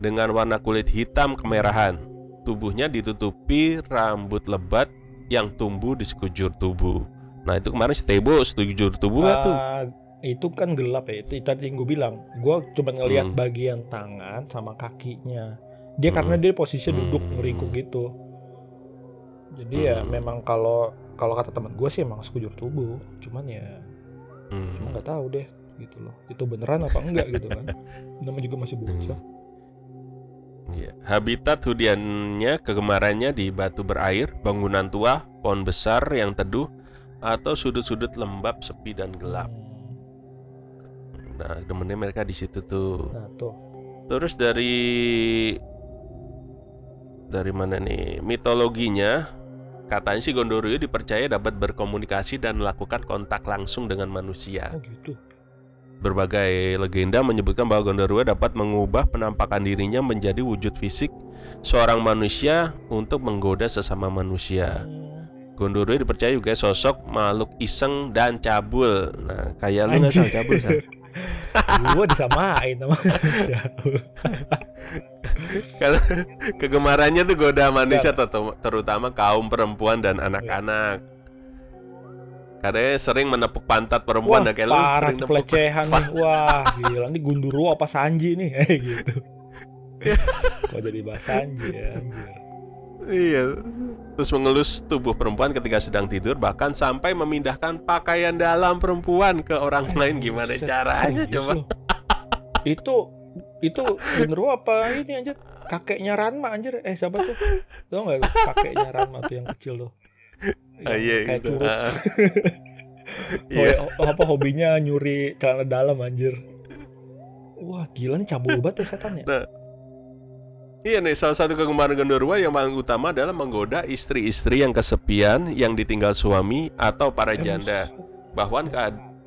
dengan warna kulit hitam kemerahan. Tubuhnya ditutupi rambut lebat yang tumbuh di sekujur tubuh. Nah itu kemarin si Tebo sekujur tubuh nggak tuh? Ah, itu kan gelap ya itu tadi yang gue bilang gue cuma ngelihat Hmm. bagian tangan sama kakinya dia Hmm. karena dia posisinya duduk Hmm. ngeringkuk gitu jadi ya Hmm. memang kalau kalau kata teman gue sih emang sekujur tubuh cuman ya Hmm. cuma nggak tahu deh gitu loh itu beneran apa enggak gitu kan *laughs* namanya juga masih bocah Iya. Habitat huniannya kegemarannya di batu berair, bangunan tua, pohon besar yang teduh, atau sudut-sudut lembab, sepi dan gelap. Hmm. Nah, demennya mereka di situ tuh. Nah, tuh. Terus dari dari mana nih? Mitologinya katanya si Gondoruo dipercaya dapat berkomunikasi dan melakukan kontak langsung dengan manusia. Oh, gitu. Berbagai legenda menyebutkan bahwa Gondoruo dapat mengubah penampakan dirinya menjadi wujud fisik seorang manusia untuk menggoda sesama manusia. Gondoruo dipercaya juga sosok makhluk iseng dan cabul. Nah, kayak lu nggak salah cabul, Sal. *laughs* Gua disamain sama. *laughs* Kalau kegemarannya tuh goda manusia ter- terutama kaum perempuan dan anak-anak. Karena sering menepuk pantat perempuan Wah, dan kayak lu sering pelecehan nih. Wah, gila nih Gundurwo apa Sanji nih *laughs* kayak gitu. Kok jadi bahas Sanji ya anjir. Iya. Terus mengelus tubuh perempuan ketika sedang tidur bahkan sampai memindahkan pakaian dalam perempuan ke orang lain gimana caranya coba? Itu itu Gundurwo apa ini anjir? Kakeknya Ranma anjir. Eh siapa tuh? Tau gak tuh kakeknya Ranma tuh yang kecil tuh. Ah, iya gitu. curut. Ah. *laughs* Iya. Ho- apa hobinya nyuri celana dalam anjir. Wah gila nih cabul banget ya setan ya. Iya nih, salah satu kegemaran Gondorwa yang paling utama adalah menggoda istri-istri yang kesepian, yang ditinggal suami atau para janda. Bahwa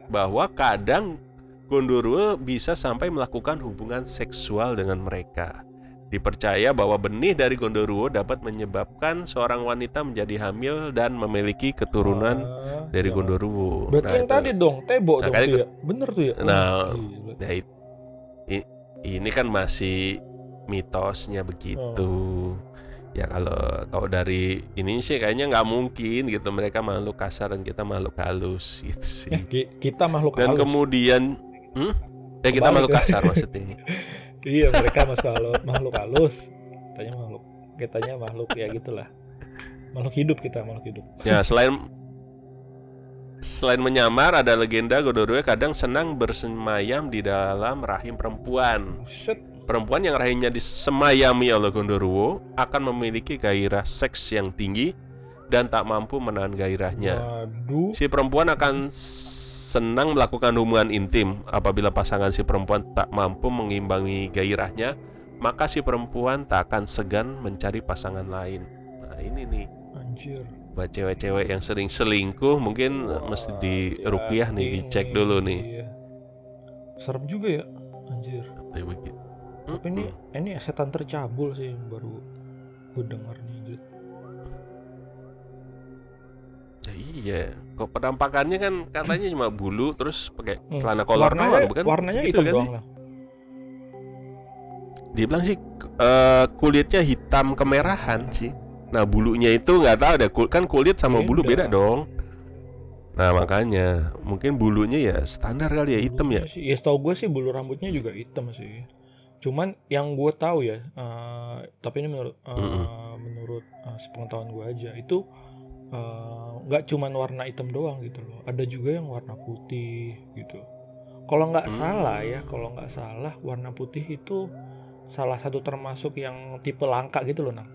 bahwa kadang Gondorwa bisa sampai melakukan hubungan seksual dengan mereka. Dipercaya bahwa benih dari Gondorwo dapat menyebabkan seorang wanita menjadi hamil dan memiliki keturunan Ah, dari ya. Gondorwo. Berarti Nah, yang itu. tadi dong, Tebo Nah, dong tuh ya. Bener tuh ya. Nah. Nah, ini kan masih mitosnya begitu. Oh. Ya kalau kalau dari ini sih kayaknya nggak mungkin gitu mereka makhluk kasar dan kita makhluk halus gitu sih. Eh, ki- kita makhluk Dan halus. kemudian, hmm? Ya kita makhluk kasar maksudnya. *laughs* Iya, mereka masuk halus, makhluk halus. Kitanya makhluk, kitanya makhluk ya gitulah. Makhluk hidup kita, makhluk hidup. *laughs* Ya selain selain menyamar ada legenda Godorwe kadang senang bersemayam di dalam rahim perempuan. Buset. Perempuan yang rahimnya disemayami oleh Gondorwo akan memiliki gairah seks yang tinggi dan tak mampu menahan gairahnya. Waduh. Si perempuan akan senang melakukan hubungan intim apabila pasangan si perempuan tak mampu mengimbangi gairahnya, maka si perempuan tak akan segan mencari pasangan lain. Nah, ini nih Anjir. buat cewek-cewek yang sering selingkuh mungkin Wah, mesti di rupiah nih, dicek dulu nih. Serem juga ya, anjir. Kayak begitu. Tapi ini ini setan tercabul sih yang baru gue denger nih. Jut. Ya iya, kok penampakannya kan katanya cuma bulu terus pakai Hmm. celana kolor warnanya, doang, bukan? warnanya Gitu hitam kan? doang lah. Dia bilang sih eh, kulitnya hitam kemerahan sih. Nah bulunya itu nggak tahu deh, kul- kan kulit sama bulu Beda. beda dong. Nah makanya mungkin bulunya ya standar kali ya hitam ya. Sih, ya setahu gue sih bulu rambutnya juga hitam sih. Cuman yang gue tahu ya, eh, tapi ini menurut eh, Mm-mm. menurut eh, sepengetahuan gue aja itu nggak cuman warna hitam doang gitu loh. Ada juga yang warna putih gitu. Kalau nggak Hmm. salah ya, kalau nggak salah warna putih itu salah satu termasuk yang tipe langka gitu loh, nah.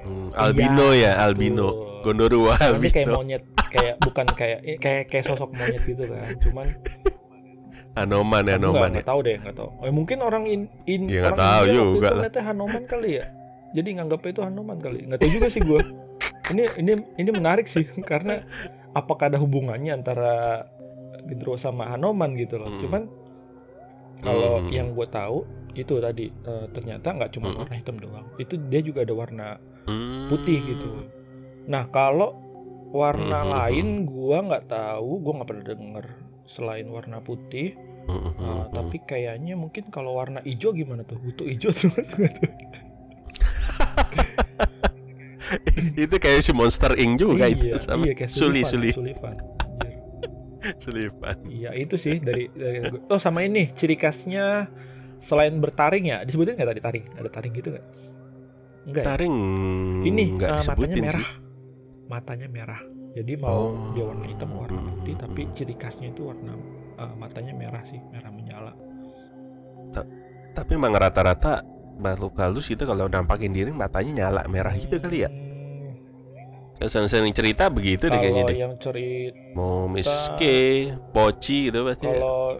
Hmm, albino ya, albino. Gondorua Nanti kayak albino. monyet, kayak bukan kayak kayak kayak sosok monyet gitu kan. Cuman *laughs* Hanoman ya, Hanoman ya. tahu deh, nggak tahu. Eh, mungkin orang in, in Ya, orang tahu India juga itu ngeliatnya Hanoman kali ya. Jadi nganggapnya itu Hanoman kali. Nggak tahu juga sih gue. ini ini ini menarik sih *laughs* karena apakah ada hubungannya antara Gendro sama Hanoman gitu loh. Hmm. Cuman kalau Hmm. yang gue tahu itu tadi eh, ternyata nggak cuma Hmm. warna hitam doang. Itu dia juga ada warna Hmm. putih gitu. Nah kalau warna Hmm. lain gua nggak tahu, gua nggak pernah denger selain warna putih. Hmm, hmm, Uh, hmm. tapi kayaknya mungkin kalau warna hijau gimana tuh? Butuh hijau *laughs* terus *laughs* itu kayak si Monster Inc juga itu iya, sama iya kayak Suli Suli Sullivan. Anjir. *laughs* Sullivan. Iya itu sih dari, dari oh sama ini ciri khasnya selain bertaring ya disebutin nggak tadi taring? Ada taring gitu nggak? Enggak. ya? Taring Ini nggak uh, matanya merah. sih. Matanya merah. Jadi mau Oh. dia warna hitam warna Hmm, putih hmm, tapi hmm. ciri khasnya itu warna uh, matanya merah sih, merah menyala. Tapi emang rata-rata makhluk halus itu kalau nampakin diri matanya nyala merah gitu kali ya. Hmm, sering cerita begitu deh kayaknya deh. yang cerita Mau Miss K, Poci gitu pasti. kalau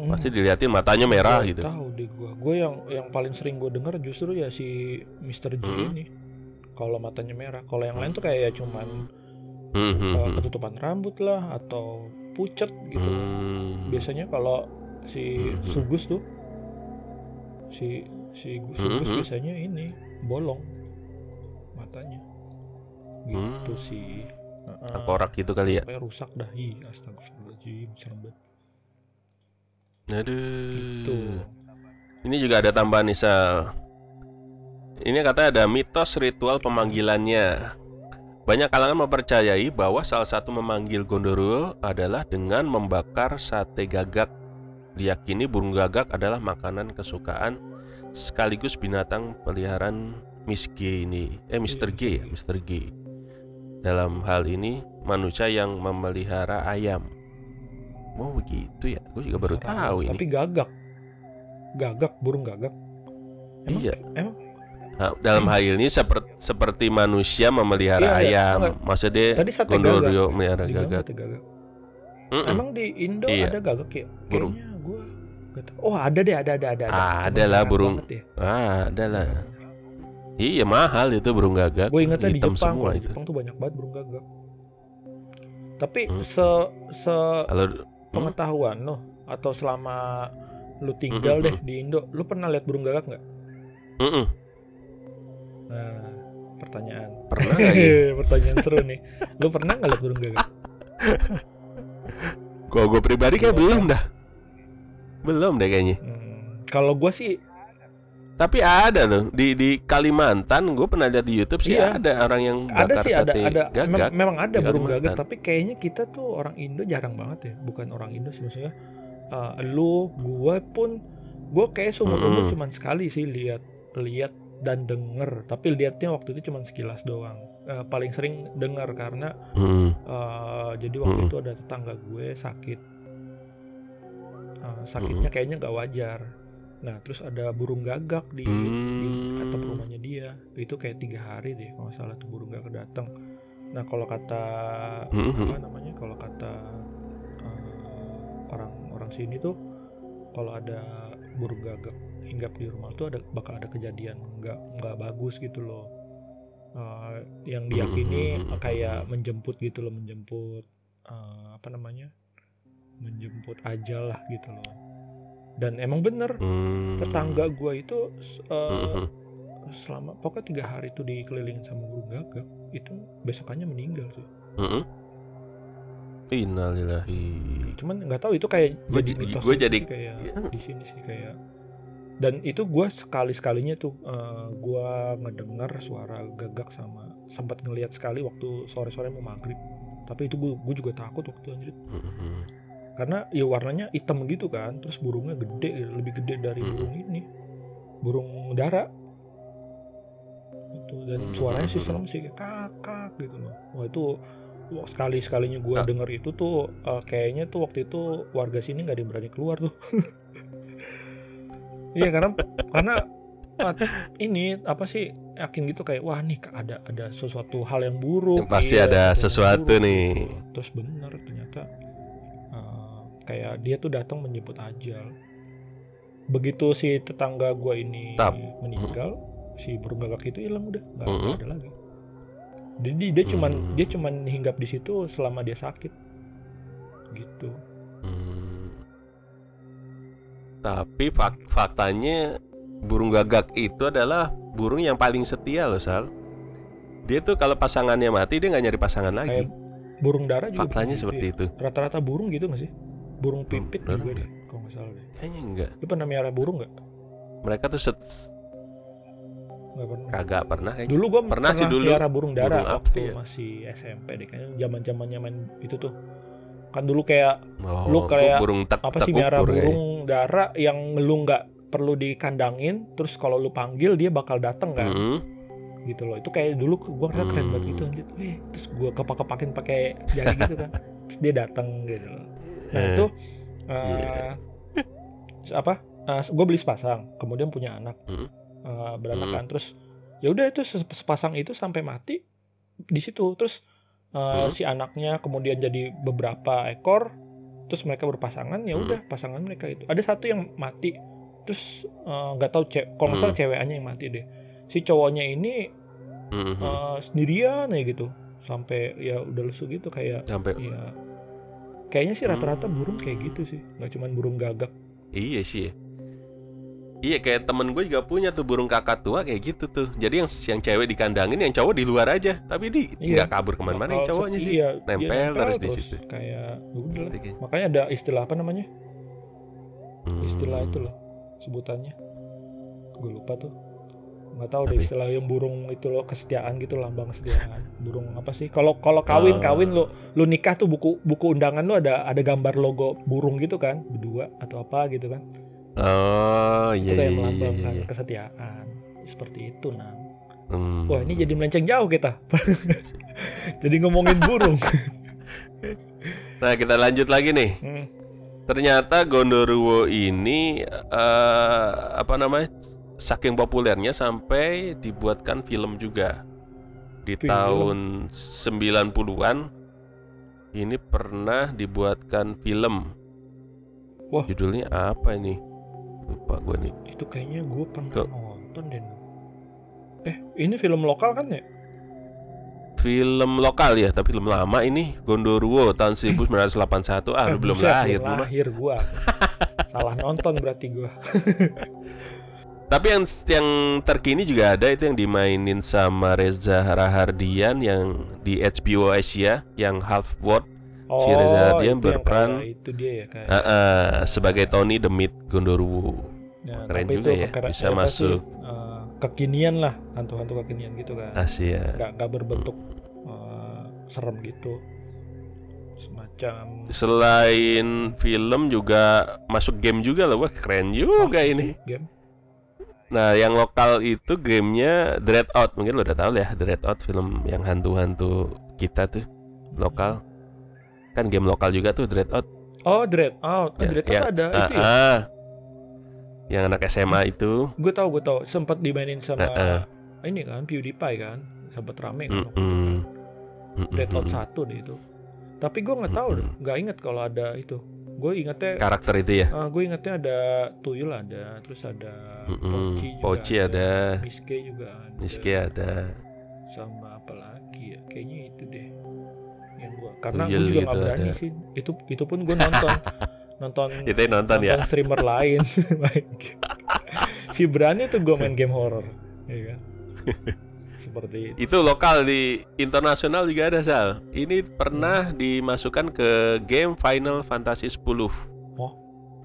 Pasti diliatin matanya merah gitu. tahu deh gua gue yang yang paling sering gue denger justru ya si Mr. J Hmm. ini kalau matanya merah kalau yang lain tuh kayak ya cuman Hmm, hmm, uh, hmm. ketutupan rambut lah atau pucet gitu Hmm. biasanya kalau si Hmm. Sugus tuh si si Gu- Sugus Hmm. biasanya ini bolong matanya gitu Hmm. sih Heeh. Tengkorak gitu kali ya. Rusak dah ih astagfirullahaladzim serem banget Aduh. gitu Ini juga ada tambahan nih Sal. Ini katanya ada mitos ritual pemanggilannya. Banyak kalangan mempercayai bahwa salah satu memanggil Gondoruo adalah dengan membakar sate gagak. Diyakini burung gagak adalah makanan kesukaan sekaligus binatang peliharaan Miss G ini. Eh Mr. G ya, Mr. G. Dalam hal ini manusia yang memelihara ayam. Oh begitu ya, gue juga baru tahu ini. tapi gagak gagak burung gagak emang, Iya. emang Nah, dalam hal ini seperti seperti manusia memelihara Iya, iya, ayam. enggak. Maksudnya tadi sate Gondorio gagak melihara gagak. sate gagak Mm-mm. emang di Indo Iya. ada gagak ya Burung. kayaknya gue oh ada deh ada ada ada Ah, Cuman ada lah burung. ya. Ah, ada lah. Iya mahal itu burung gagak. gue ingetnya di Jepang semua kalau di itu. Jepang tuh banyak banget burung gagak tapi Hmm. se se Kalau pengetahuan lo atau selama lu tinggal Mm-mm. deh di Indo lu pernah lihat burung gagak nggak Mm-mm. Nah pertanyaan pernah *laughs* nggak ya? pertanyaan seru nih lu pernah nggak lihat burung gagak *laughs* Gua gue pribadi kayak belum dah. Belum deh kayaknya. Hmm, kalau gue sih Tapi ada loh di di Kalimantan gue pernah lihat di YouTube sih Iya. ada orang yang ada sih ada sate ada mem- gagak. memang ada burung gagak tapi kayaknya kita tuh orang Indo jarang banget ya bukan orang Indo sih maksudnya uh, lu gue pun gue kayak seumur umur Mm-mm. cuman sekali sih lihat lihat dan denger. Tapi lihatnya waktu itu cuman sekilas doang. Uh, paling sering dengar karena Mm. uh, jadi waktu Mm-mm. itu ada tetangga gue sakit. Uh, sakitnya kayaknya nggak wajar. Nah terus ada burung gagak di, di atap Hmm. rumahnya dia. Itu kayak tiga hari deh kalau salah tuh burung gagak datang nah kalau kata apa namanya kalau kata uh, orang orang sini tuh kalau ada burung gagak hinggap di rumah tuh ada bakal ada kejadian nggak nggak bagus gitu loh Uh, yang diyakini Hmm. kayak menjemput gitu loh menjemput uh, apa namanya menjemput ajal lah gitu loh dan emang bener Hmm. tetangga gua itu uh, selama pokoknya tiga hari itu dikelilingin sama burung gagak itu besokannya meninggal Mm-mm. Innalillahi. cuman nggak tahu itu kayak Gua jadi mitos gua gitu jadi- kayak Iya. di sini sih kayak dan itu gua sekali sekalinya tuh eh, gua ngedengar suara gagak sama sempat ngelihat sekali waktu sore sore mau maghrib tapi itu gua juga takut waktu itu anjir Mm-mm. karena ya warnanya hitam gitu kan terus burungnya gede lebih gede dari Mm-mm. burung ini burung dara itu dan Mm-mm. suaranya sih serem sih kakak gitu loh wah itu sekali sekalinya gua Ah. denger itu tuh eh, kayaknya tuh waktu itu warga sini nggak ada yang berani keluar tuh *laughs* iya karena karena ini apa sih yakin gitu kayak wah nih ada ada sesuatu hal yang buruk Pasti iya, ada sesuatu buruk, nih. terus bener ternyata eh, kayak dia tuh datang menjemput ajal begitu si tetangga gua ini Tap. meninggal si burung gagak itu hilang udah nggak Mm-mm. ada lagi jadi dia cuman Hmm. dia cuman hinggap di situ selama dia sakit gitu Hmm. Tapi fak- faktanya burung gagak itu adalah burung yang paling setia loh Sal. Dia tuh kalau pasangannya mati dia nggak nyari pasangan lagi. kayak burung dara juga Faktanya begitu seperti ya. itu. rata-rata burung gitu nggak sih burung pipit bener juga deh kalau nggak salah deh Kayaknya enggak. lu pernah miara burung nggak Mereka tuh set nggak pernah kagak pernah kayaknya. dulu gua Pernah sih dulu. miara burung dara Burung apa waktu ya? masih SMP deh kayaknya zaman zamannya main itu tuh kan dulu kayak Oh, Lu kayak burung tak apa sih miara ukur kayaknya. burung dara yang lu nggak perlu dikandangin terus kalau lu panggil dia bakal datang kan Mm-mm. gitu loh itu kayak dulu gua ngerasa keren Hmm. banget gitu anjir Wih, terus gua kepak-kepakin pakai jari gitu kan *laughs* terus dia datang gitu loh nah Eh, itu Iya. eh, apa gue beli sepasang kemudian punya anak Hmm. eh, beranak kan terus ya udah itu sepasang itu sampai mati di situ terus uh, Hmm. si anaknya kemudian jadi beberapa ekor terus mereka berpasangan ya Hmm. udah pasangan mereka itu ada satu yang mati terus uh, nggak tahu cewek kalau nggak salah Hmm. ceweknya yang mati deh si cowoknya ini Mhm. uh, sendirian aja gitu sampai ya udah lesu gitu kayak sampai ya kayaknya sih rata-rata Hmm. burung kayak gitu sih nggak cuman burung gagak iya sih Iya kayak temen gue juga punya tuh burung kakak tua kayak gitu tuh. Jadi yang yang cewek dikandangin, yang cowok di luar aja. Tapi di Iya. nggak kabur ke mana-mana yang cowoknya sih. iya, dia Nempel terus di situ. kayak udah lah. Gitu. makanya ada istilah apa namanya Hmm. istilah itu loh sebutannya gue lupa tuh nggak tahu deh ya? istilah yang burung itu loh kesetiaan gitu lambang kesetiaan burung apa sih kalau kalau kawin Ah. kawin lo lu nikah tuh buku buku undangan lo ada ada gambar logo burung gitu kan berdua atau apa gitu kan Oh itu iya kayak iya iya. melambangkan iya. kesetiaan seperti itu nah Hmm. wah ini jadi melenceng jauh kita *laughs* jadi ngomongin burung *laughs* Nah kita lanjut lagi nih. Hmm. Ternyata Gondoruo ini eh, apa namanya? Saking populernya sampai dibuatkan film juga di Film. tahun 90-an. Ini pernah dibuatkan film. Wah. Judulnya apa ini? Lupa gue nih. itu kayaknya gue pernah Tuh. nonton deh eh ini film lokal kan ya Film lokal ya, tapi film lama ini Gondoruo tahun *clears throat* 1981. Ah, Eh, lu belum lahir belum lahir gua *laughs* salah nonton berarti gua *laughs* Tapi yang yang terkini juga ada itu yang dimainin sama Reza Rahardian yang di HBO Asia yang Half World oh Si Reza Hardian berperan- itu dia ya kayak Ah, ah, sebagai Tony the Myth Gondoruo. Ya, keren juga ya, bisa apa sih, masuk. eh, kekinian lah hantu-hantu kekinian gitu kan Asia. nggak nggak berbentuk eh, serem gitu semacam Selain film juga masuk game juga loh, wah keren juga ini. game Nah, yang lokal itu gamenya Dreadout, mungkin lo udah tahu ya, Dreadout film yang hantu-hantu kita tuh lokal. Kan game lokal juga tuh Dreadout. oh dread oh Ya, dread ya. ada Ah, itu ya ah. Yang anak SMA itu. gue tahu gue tahu sempat dimainin sama Ah, ah. ini kan PewDiePie kan sempat rame kan itu. Mm-mm. Mm-mm. Dreadout satu deh itu tapi gue nggak tahu Mm-mm. nggak inget kalau ada itu gue ingetnya Karakter itu ya. ah, gue ingetnya ada Tuyul ada terus ada Mm-mm. Poci juga Poci ada. Miske juga ada Miski ada. sama karena gue Tuyul juga gitu berani ada. sih itu itu pun gue *laughs* nonton nonton Kita nonton ya. nonton streamer lain *laughs* si berani tuh gue main game horror ya kan *laughs* seperti itu Itu lokal di internasional juga ada Sal. Ini pernah dimasukkan ke game Final Fantasy 10. Oh.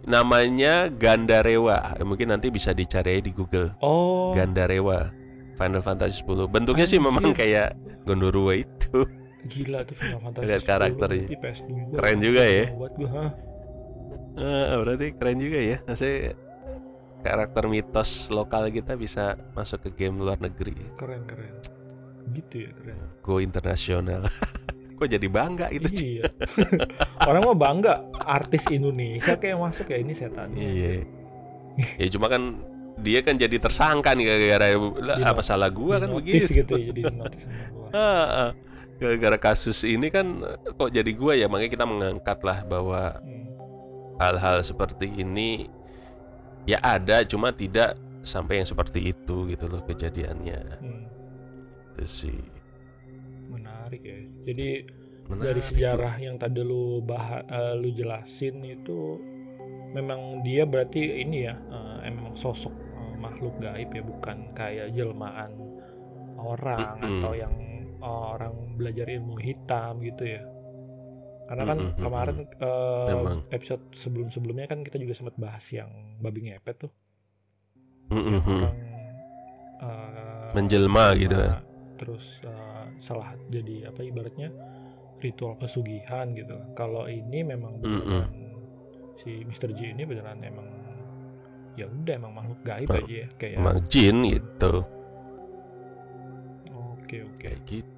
Namanya Gandarewa. Mungkin nanti bisa dicari di Google. oh Gandarewa. Final Fantasy 10. Bentuknya sih Anjir. memang kayak Gondoruo itu. Gila tuh Final Fantasy Lihat 10, karakternya. berarti PS2 Keren juga ya. buat gue hah Eh, berarti keren juga ya. Maksudnya karakter mitos lokal kita bisa masuk ke game luar negeri. keren keren gitu ya keren Go internasional. *laughs* Kok jadi bangga gitu. Iya *laughs* orang mah bangga artis Indonesia kayak masuk ya ini setan Iya. *laughs* ya cuma kan dia kan jadi tersangka nih gara-gara Di apa salah gua kan begitu. gitu ya jadi notice sama gua. Gara-gara kasus ini kan kok jadi gua ya makanya kita mengangkat lah bahwa Hmm. hal-hal seperti ini ya ada cuma tidak sampai yang seperti itu gitu loh kejadiannya. Hmm. Itu sih. menarik ya jadi Menarik, dari sejarah yang tadi lu bah eh, lu jelasin itu memang dia berarti ini ya eh, emang sosok eh, makhluk gaib ya bukan kayak jelmaan orang Mm-mm. atau yang eh, orang belajar ilmu hitam gitu ya karena kan Mm-mm, kemarin eh, Emang. episode sebelum-sebelumnya kan kita juga sempat bahas yang babi ngepet tuh Mm-mm. orang eh, Menjelma gitu kan. terus eh, salah jadi apa ibaratnya ritual pesugihan gitu kalau ini memang beneran si Mr. J ini beneran emang ya udah emang makhluk gaib aja ya kayak Emang jin gitu. oke oke Kayak gitu.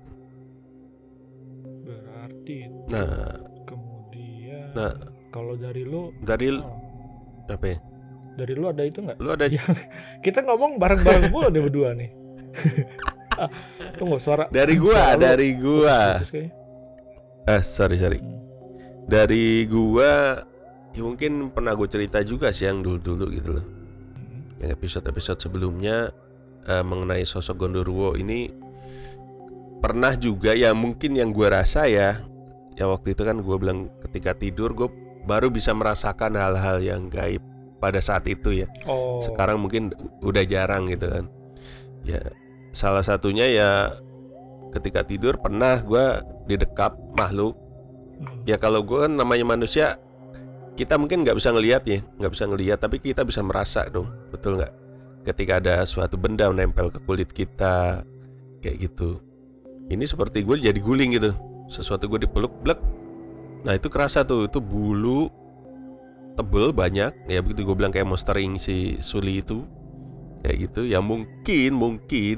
Berarti Nah, kemudian Nah. kalau dari lu dari oh, apa ya? dari lu ada itu nggak Lu ada Ya. *laughs* kita ngomong bareng-bareng mulu deh berdua nih *laughs* Tunggu suara Dari gua, suara lu dari gua. putus kayaknya. Eh, sorry sorry. Hmm. Dari gua ya mungkin pernah gue cerita juga sih yang dulu-dulu gitu loh. Hmm. Yang episode-episode sebelumnya eh, mengenai sosok Gondoruo ini pernah juga ya mungkin yang gua rasa ya ya waktu itu kan gua bilang ketika tidur gue baru bisa merasakan hal-hal yang gaib pada saat itu ya. Oh. Sekarang mungkin udah jarang gitu kan. Ya salah satunya ya ketika tidur pernah gua didekap makhluk Hmm. ya kalau gue kan namanya manusia kita mungkin nggak bisa ngelihat ya nggak bisa ngelihat tapi kita bisa merasa dong betul nggak ketika ada suatu benda menempel ke kulit kita kayak gitu ini seperti gue jadi guling gitu sesuatu gue dipeluk blek. Nah itu kerasa tuh itu bulu tebel banyak. Ya begitu gue bilang kayak monstering si Suli itu. Kayak gitu ya mungkin mungkin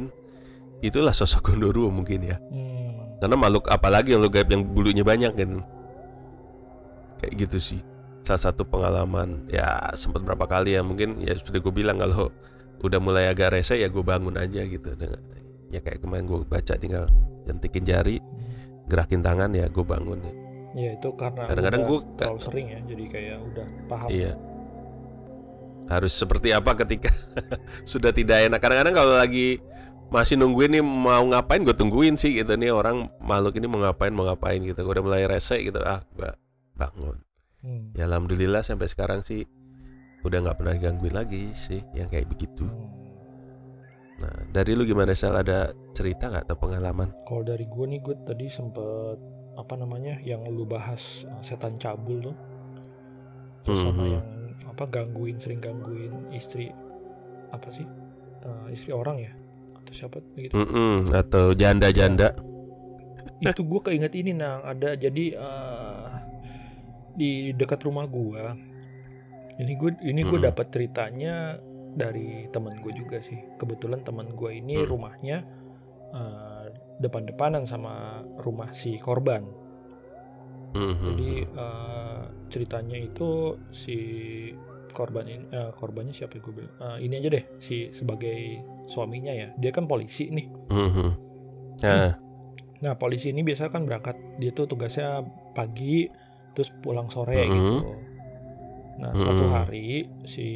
itulah sosok Gondoruo mungkin ya. Hmm. karena makhluk apalagi yang lo gaib yang bulunya banyak gitu kayak gitu sih. Salah satu pengalaman ya sempat berapa kali ya mungkin ya seperti gue bilang kalau udah mulai agak rese ya gue bangun aja gitu. Dengan ya kayak kemarin gue baca tinggal jentikin jari gerakin tangan ya gue bangun ya Ya itu karena Kadang-kadang gua- terlalu sering ya, jadi kayak udah paham. iya harus seperti apa ketika *laughs* sudah tidak enak kadang-kadang kalau lagi masih nungguin nih mau ngapain gue tungguin sih gitu nih orang makhluk ini mau ngapain mau ngapain gitu gue udah mulai rese gitu ah gue bangun Hmm. Ya alhamdulillah sampai sekarang sih udah nggak pernah gangguin lagi sih yang kayak begitu. Hmm. Nah dari lu gimana Sal ada cerita nggak atau pengalaman? Kalau dari gue nih, gue tadi sempet apa namanya yang lu bahas uh, setan cabul tuh, terus sama Mhm. yang apa gangguin sering gangguin istri apa sih Uh, istri orang ya atau siapa gitu. Mm-mm, atau janda-janda? itu gue keinget ini nang ada jadi eh, di dekat rumah gue ini gue ini gue Mm-mm. dapat ceritanya dari teman gue juga sih kebetulan teman gue ini Mm. rumahnya eh, depan-depanan sama rumah si korban Mhm. jadi eh, ceritanya itu si korban ini eh, korbannya siapa ya gue bilang Eh, ini aja deh si sebagai suaminya ya dia kan polisi nih Mhm. Nah, Nah polisi ini biasa kan berangkat dia tuh tugasnya pagi terus pulang sore Mhm. gitu. Nah suatu Mhm. hari si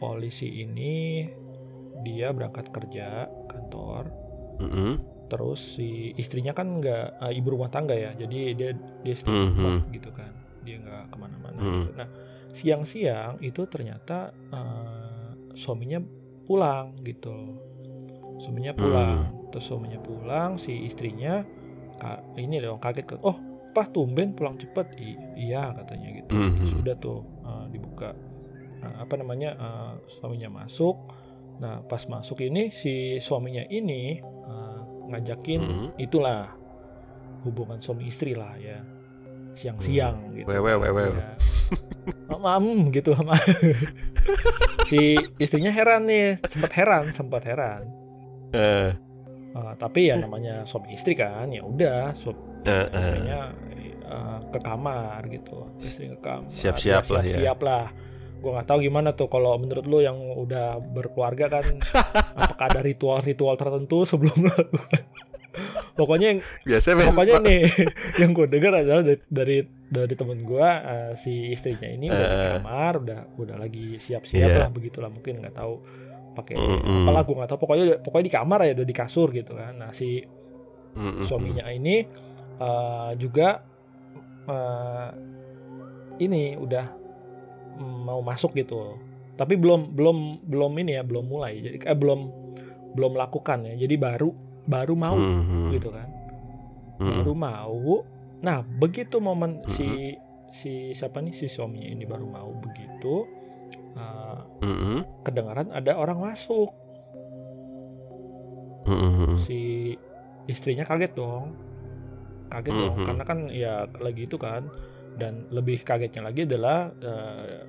polisi ini dia berangkat kerja kantor mhm. terus si istrinya kan nggak eh, ibu rumah tangga ya jadi dia dia stay Mhm. rumah gitu kan dia nggak ke mana-mana Mhm. gitu. Nah siang-siang itu ternyata eh, suaminya pulang gitu suaminya pulang Hmm. terus suaminya pulang si istrinya ka- ini dong kaget kan oh pah tumben pulang cepet I- iya katanya gitu Mhm. sudah tuh eh, dibuka Nah, apa namanya eh, suaminya masuk nah pas masuk ini si suaminya ini eh, ngajakin Mhm. itulah hubungan suami istri lah ya siang-siang gitu Wewe, wewe. Ya. Mam gitu *laughs* sama si istrinya heran nih sempat heran sempat heran Eh, Eh, tapi ya namanya suami istri kan ya udah su- eh, eh. istrinya eh, ke kamar gitu istri ke kamar Siap-siap lah ya. siap lah gue nggak tahu gimana tuh kalau menurut lu yang udah berkeluarga kan *laughs* apakah ada ritual-ritual tertentu sebelum melakukan *laughs* pokoknya yang Biasanya memang- pokoknya nih *laughs* yang gue dengar adalah dari dari, dari temen gue eh, si istrinya ini udah di Eh. kamar udah udah lagi siap-siap Iya. lah begitulah mungkin nggak tahu pakai Mm-mm. apalah gue nggak tahu pokoknya pokoknya di kamar ya udah di kasur gitu kan nah si Mhm. suaminya ini eh, juga eh, ini udah mm, mau masuk gitu tapi belum belum belum ini ya belum mulai jadi eh, belum belum lakukan ya jadi baru baru mau Mhm. gitu kan Mhm. baru mau nah begitu momen si si siapa nih si suaminya ini baru mau begitu eh, Mhm. kedengaran ada orang masuk Mhm. si istrinya kaget dong kaget dong Mhm. karena kan ya lagi itu kan dan lebih kagetnya lagi adalah eh,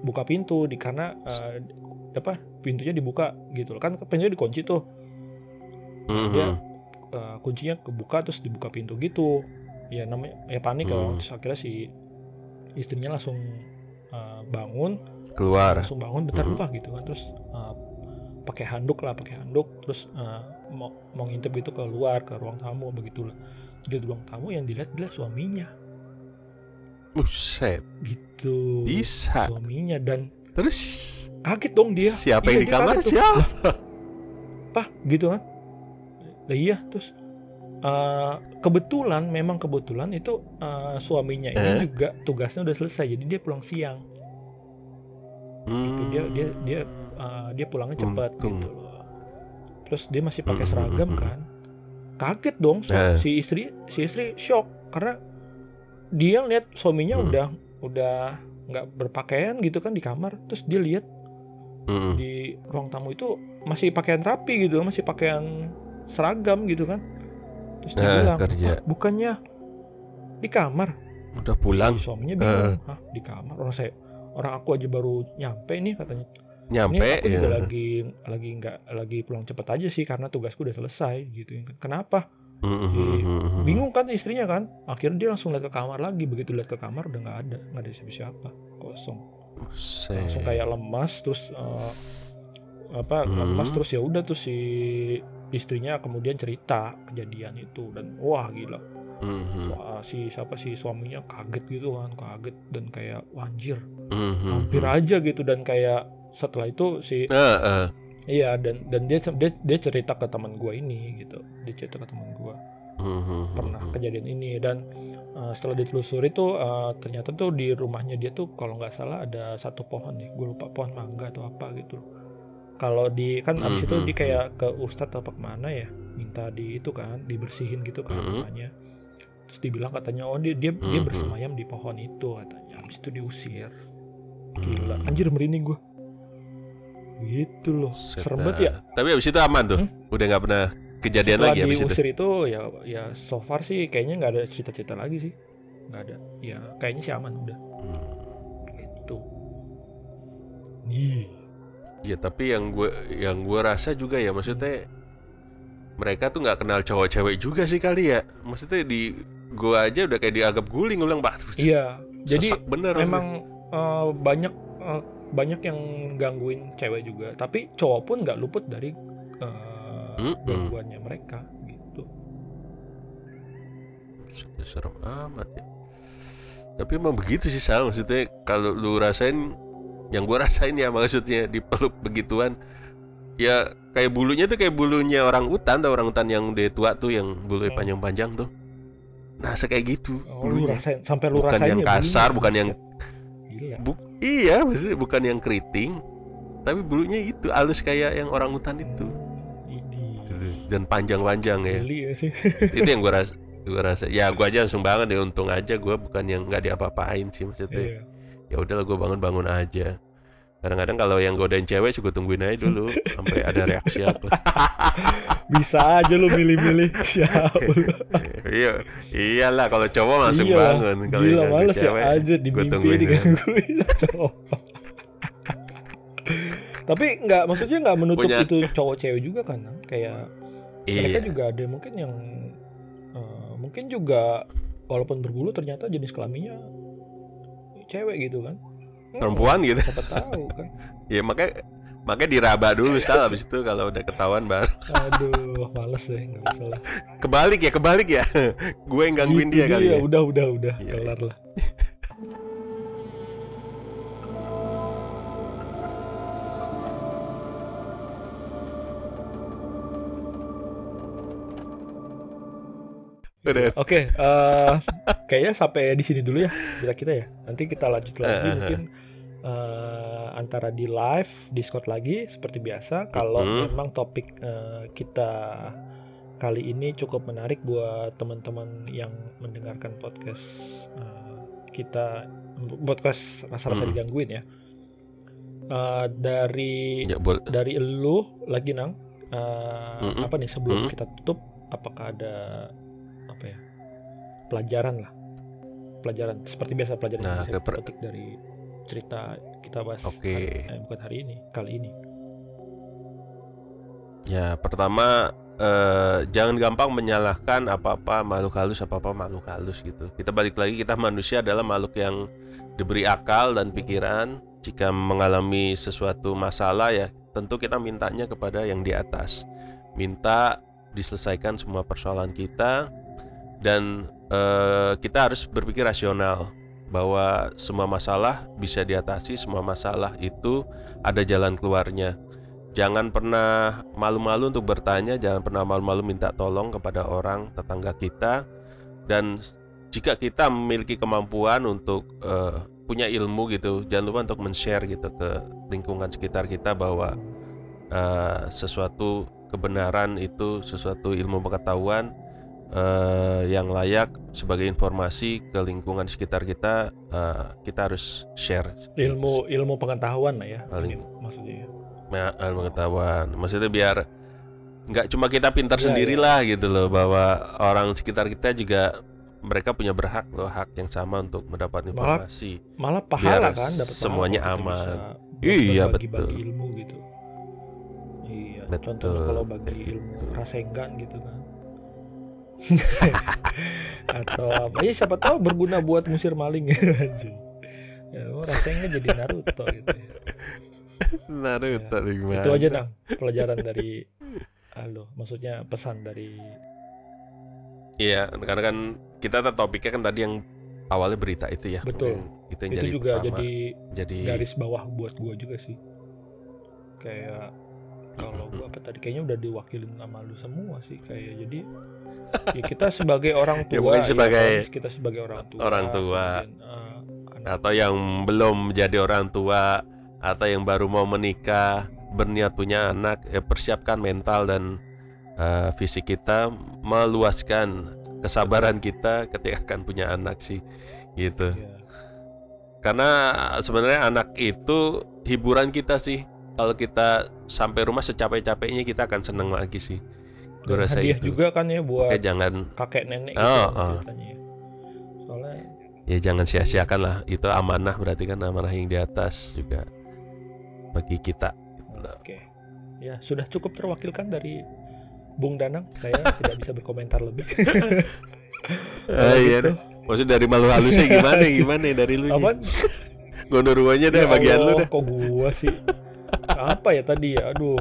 buka pintu di karena eh, apa pintunya dibuka gitu loh. Kan pintunya dikunci tuh. Mhm. dia eh, kuncinya kebuka terus dibuka pintu gitu. Ya namanya ya panik dong Hmm. terus akhirnya si istrinya langsung eh, bangun. Keluar. langsung bangun bentar Mhm. lupa gitu kan. Terus uh, pakai handuk lah pakai handuk. Terus eh, mau mau ngintip gitu ke luar ke ruang tamu begitulah. Di ruang tamu yang dilihat dilihat suaminya Buset, gitu bisa. suaminya dan Terus kaget dong dia siapa Iya, yang di kamar? tuh. Siapa? apa gitu kan lah iya terus eh, kebetulan memang kebetulan itu eh, suaminya ini Eh? juga tugasnya udah selesai jadi dia pulang siang gitu dia dia dia eh, dia pulangnya cepat gitu loh terus dia masih pakai Mm, mm, seragam kan kaget dong su- Eh. si istri si istri shock karena dia lihat suaminya Hmm. udah udah nggak berpakaian gitu kan di kamar terus dia lihat Mm-mm. di ruang tamu itu masih pakaian rapi gitu masih pakaian seragam gitu kan terus dia Eh, bilang kerja. "Ah, bukannya di kamar Udah pulang, si suaminya bingung Eh. hah di kamar orang saya orang aku aja baru nyampe nih katanya ini nyampe aku juga ya. lagi lagi nggak lagi pulang cepet aja sih karena tugasku udah selesai gitu kenapa Mm-mm. bingung kan istrinya kan akhirnya dia langsung lihat ke kamar lagi begitu lihat ke kamar udah nggak ada nggak ada siapa-siapa kosong Buset. langsung kayak lemas terus eh, apa Hmm. lemas terus ya udah tuh si istrinya kemudian cerita kejadian itu dan wah gila Mhm. Wah, si siapa si suaminya kaget gitu kan kaget dan kayak wanjir Mhm. hampir aja gitu dan kayak setelah itu si Eh, eh. Iya dan dan dia dia, dia cerita ke teman gua ini gitu. Dia cerita ke teman gua. Mhm. pernah kejadian ini dan uh, setelah ditelusuri tuh uh, ternyata tuh di rumahnya dia tuh kalau nggak salah ada satu pohon nih. Gue lupa pohon mangga atau apa gitu. Kalau di kan abis itu dia kayak ke ustadz apa ke mana ya minta di itu kan dibersihin gitu kan rumahnya. Terus dibilang katanya oh dia dia, dia bersemayam di pohon itu katanya. Abis itu diusir. Gila Hmm. anjir merinding gue gitu loh serem banget ya Tapi abis itu aman tuh. Hmm? Udah nggak pernah kejadian setelah lagi abis itu. diusir itu ya ya so far sih kayaknya nggak ada cerita-cerita lagi sih nggak ada ya kayaknya sih aman udah Hmm. gitu Iya tapi yang gue yang gue rasa juga ya maksudnya mereka tuh nggak kenal cowok cewek juga sih kali ya. Maksudnya di gue aja udah kayak dianggap guling gue bilang bah iya jadi bener memang eh, banyak eh, banyak yang gangguin cewek juga tapi cowok pun nggak luput dari Mm-mm. gangguannya mereka gitu serem amat ya. Tapi emang begitu sih Sal maksudnya kalau lu rasain yang gue rasain ya maksudnya dipeluk begituan ya kayak bulunya tuh kayak bulunya orang utan atau orang utan yang udah tua tuh yang bulunya Hmm. panjang-panjang tuh. Nah, kayak gitu oh, lu rasain sampai lu Bukan rasain yang ya kasar, bulunya? bukan yang- Gila. Bu- iya, maksudnya bukan yang keriting, tapi bulunya itu halus kayak yang orang utan itu. Idih. Dan panjang-panjang ya. Ya sih *laughs* itu yang gue rasa gue rasa ya gue aja langsung bangun ya untung aja gue bukan yang nggak diapa-apain sih maksudnya Iya. ya udahlah gue bangun-bangun aja kadang-kadang kalau yang godain cewek gue tungguin aja dulu sampai ada reaksi apa *laughs* bisa aja lu milih-milih *laughs* siapa iya iyalah kalau cowok langsung Iya, bangun kalau Gila yang males ya cewek aja di mimpi tungguin ya. digangguin cowok. *laughs* Tapi nggak maksudnya nggak menutup Punya- itu cowok cewek juga kan? Kayak mereka iya juga ada mungkin yang eh, mungkin juga walaupun berbulu ternyata jenis kelaminnya cewek gitu kan? Hmm, perempuan gitu. Siapa tahu kan? *laughs* ya makanya makanya diraba dulu sal abis itu kalau udah ketahuan baru. Aduh, males deh nggak bisa lah. kebalik ya kebalik ya. *laughs* Gue yang gangguin Gitu dia kali ya. Udah, udah, udah, Iya, kelar lah. *laughs* udah Oke, eh, kayaknya sampai di sini dulu ya kita kita ya. Nanti kita lanjut lagi eh, mungkin eh, antara di live Discord lagi seperti biasa. Kalau Mhm. memang topik eh, kita kali ini cukup menarik buat teman-teman yang mendengarkan podcast eh, kita podcast rasa-rasa Mhm. digangguin ya. Eh, dari ya boleh dari elu lagi nang eh, Mm-mm. apa nih sebelum Mm. kita tutup apakah ada pelajaran lah pelajaran seperti biasa pelajaran Nah, yang bisa per- petik dari cerita kita bahas Oke. hari, eh, bukan hari ini kali ini Ya, pertama eh, jangan gampang menyalahkan apa-apa makhluk halus apa-apa makhluk halus gitu. Kita balik lagi kita manusia adalah makhluk yang diberi akal dan pikiran. Jika mengalami sesuatu masalah ya tentu kita mintanya kepada yang di atas. Minta diselesaikan semua persoalan kita dan eh, kita harus berpikir rasional bahwa semua masalah bisa diatasi, semua masalah itu ada jalan keluarnya. Jangan pernah malu-malu untuk bertanya, jangan pernah malu-malu minta tolong kepada orang tetangga kita dan jika kita memiliki kemampuan untuk uh, punya ilmu gitu, jangan lupa untuk men-share gitu ke lingkungan sekitar kita bahwa uh, sesuatu kebenaran itu sesuatu ilmu pengetahuan uh, yang layak sebagai informasi ke lingkungan sekitar kita uh, kita harus share ilmu ilmu pengetahuan lah ya Paling- maksudnya ya. ya, ilmu pengetahuan maksudnya biar nggak cuma kita pintar Ya, sendirilah gitu loh bahwa orang sekitar kita juga mereka punya berhak loh hak yang sama untuk mendapat Malah informasi malah pahala Biar kan dapat pahala semuanya kita aman. Iya, berbagi-bagi betul. ilmu gitu iya Betul, contohnya kalau bagi ilmu gitu. rasengan gitu kan *laughs* atau apa ya siapa tahu berguna buat musir maling *laughs* anjing. ya oh, rasengan jadi Naruto gitu ya. Naruto Ya, gimana itu aja nang pelajaran dari halo maksudnya pesan dari Iya, karena kan kita topiknya kan tadi yang awalnya berita itu ya. Betul. Itu yang itu jadi juga pertama. jadi jadi garis bawah buat gua juga sih kayak kalau gua apa tadi kayaknya udah diwakilin sama lu semua sih kayak jadi ya kita sebagai orang *laughs* tua Ya, mungkin sebagai otomatis kita sebagai orang tua orang tua. eh, anak atau yang belum menjadi orang tua atau yang baru mau menikah, berniat punya anak, ya persiapkan mental dan eh, fisik kita, meluaskan kesabaran kita ketika akan punya anak sih. Gitu. ya, Karena sebenarnya anak itu hiburan kita sih. Kalau kita sampai rumah secapek-capeknya kita akan seneng lagi sih. Gue rasa hadiah itu. juga kan ya buat Oke, jangan kakek nenek Oh, gitu oh. ya. soalnya ya jangan sia-siakan lah. Itu amanah berarti kan amanah yang di atas juga bagi kita. oke ya sudah cukup terwakilkan dari Bung Danang saya *laughs* tidak bisa berkomentar lebih Kalau *laughs* iya deh. Maksudnya dari malu halusnya gimana *laughs* gimana dari lu? Gondoruanya deh Ya bagian lu Allah, deh. Kok gua sih? Apa ya tadi ya? Aduh.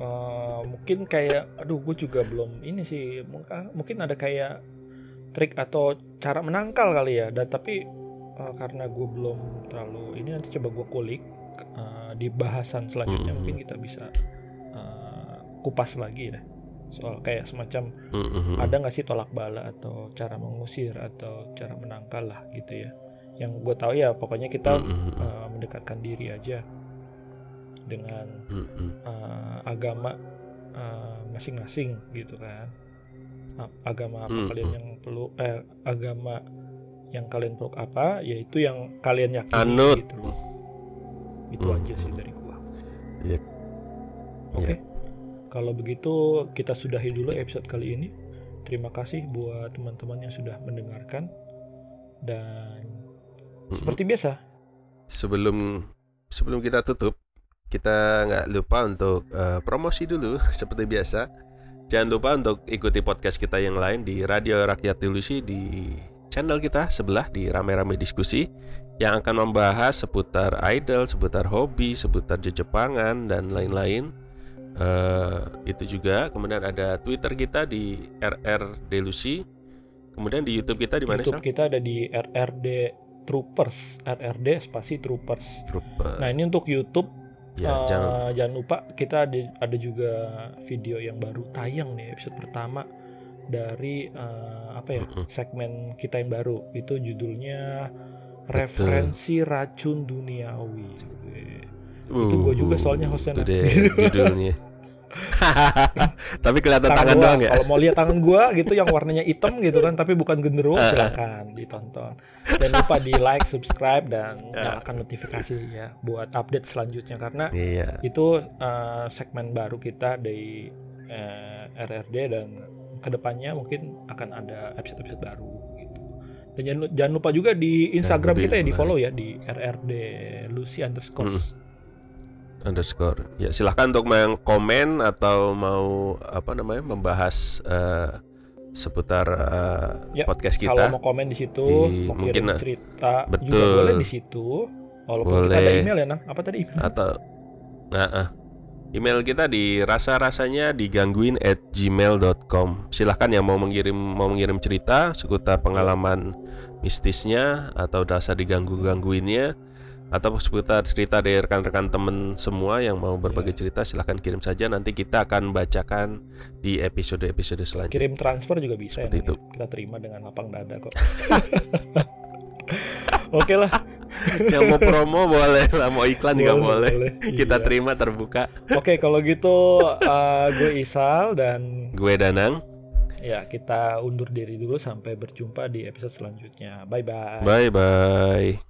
eh, mungkin kayak aduh gue juga belum ini sih mungkin mungkin ada kayak trik atau cara menangkal kali ya dan tapi eh, karena gue belum terlalu ini nanti coba gue kulik eh, di bahasan selanjutnya Mhm. mungkin kita bisa eh, kupas lagi ya soal kayak semacam Mm-mm. ada nggak sih tolak bala atau cara mengusir atau cara menangkal lah gitu ya yang gue tahu ya pokoknya kita Mm-mm. uh, mendekatkan diri aja dengan uh, agama uh, masing-masing gitu kan agama apa Hmm, kalian hmm. yang perlu eh agama yang kalian peluk apa yaitu yang kalian yakini Anut. gitu loh itu Hmm, aja sih hmm. dari gua Iya. oke Iya. kalau begitu kita sudahi dulu episode kali ini terima kasih buat teman-teman yang sudah mendengarkan dan Mm-mm. seperti biasa Sebelum sebelum kita tutup, kita nggak lupa untuk eh, promosi dulu *laughs* seperti biasa. Jangan lupa untuk ikuti podcast kita yang lain di Radio Rakyat Ilusi di channel kita sebelah di Rame-Rame Diskusi yang akan membahas seputar idol, seputar hobi, seputar Jepangan dan lain-lain. Eh, itu juga kemudian ada Twitter kita di RR Delusi. Kemudian di YouTube kita di mana YouTube kita ada di RRD Troopers RRD spasi Troopers Trooper. nah ini untuk YouTube ya, eh, jangan. jangan lupa kita ada ada juga video yang baru tayang nih episode pertama dari eh, apa ya Mm-mm. segmen kita yang baru. Itu judulnya referensi racun duniawi. Itu gua juga soalnya hostnya, Itu deh *laughs* judulnya. *laughs* Tapi kelihatan tangan, gua. doang ya. Kalau mau lihat tangan gua gitu yang warnanya hitam gitu kan tapi bukan genderuwo Ah, ah. silakan ditonton. Jangan lupa di like, subscribe dan Ah. nyalakan notifikasi ya buat update selanjutnya karena Iya. itu eh, segmen baru kita dari eh, RRD dan ke depannya mungkin akan ada episode-episode baru gitu. Dan jangan, lu- jangan lupa juga di Instagram lebih kita ya di follow ya di RRD Lucy underscore. Mm. Underscore. Ya silahkan untuk yang komen atau mau apa namanya membahas eh, seputar eh, Ya, podcast Kalau kita. mau komen di situ, Di- mau mungkin, eh, cerita juga betul. boleh di situ. Walaupun kita ada Boleh. email ya, Nang. Apa tadi email? Atau nah, ah. Email kita di rasa-rasanya digangguin at gmail.com Silahkan yang mau mengirim mau mengirim cerita seputar pengalaman mistisnya atau rasa diganggu-gangguinnya atau seputar cerita dari rekan-rekan temen semua yang mau berbagi cerita silahkan kirim saja nanti kita akan bacakan di episode-episode selanjutnya. Kirim transfer juga bisa Seperti ya. itu. Kita terima dengan lapang dada kok. *laughs* Oke lah. yang mau promo boleh lah, mau iklan juga boleh. Kita Iya. terima terbuka. Oke, kalau gitu uh, gue Isal dan Gue Danang. ya kita undur diri dulu sampai berjumpa di episode selanjutnya. Bye bye. Bye bye.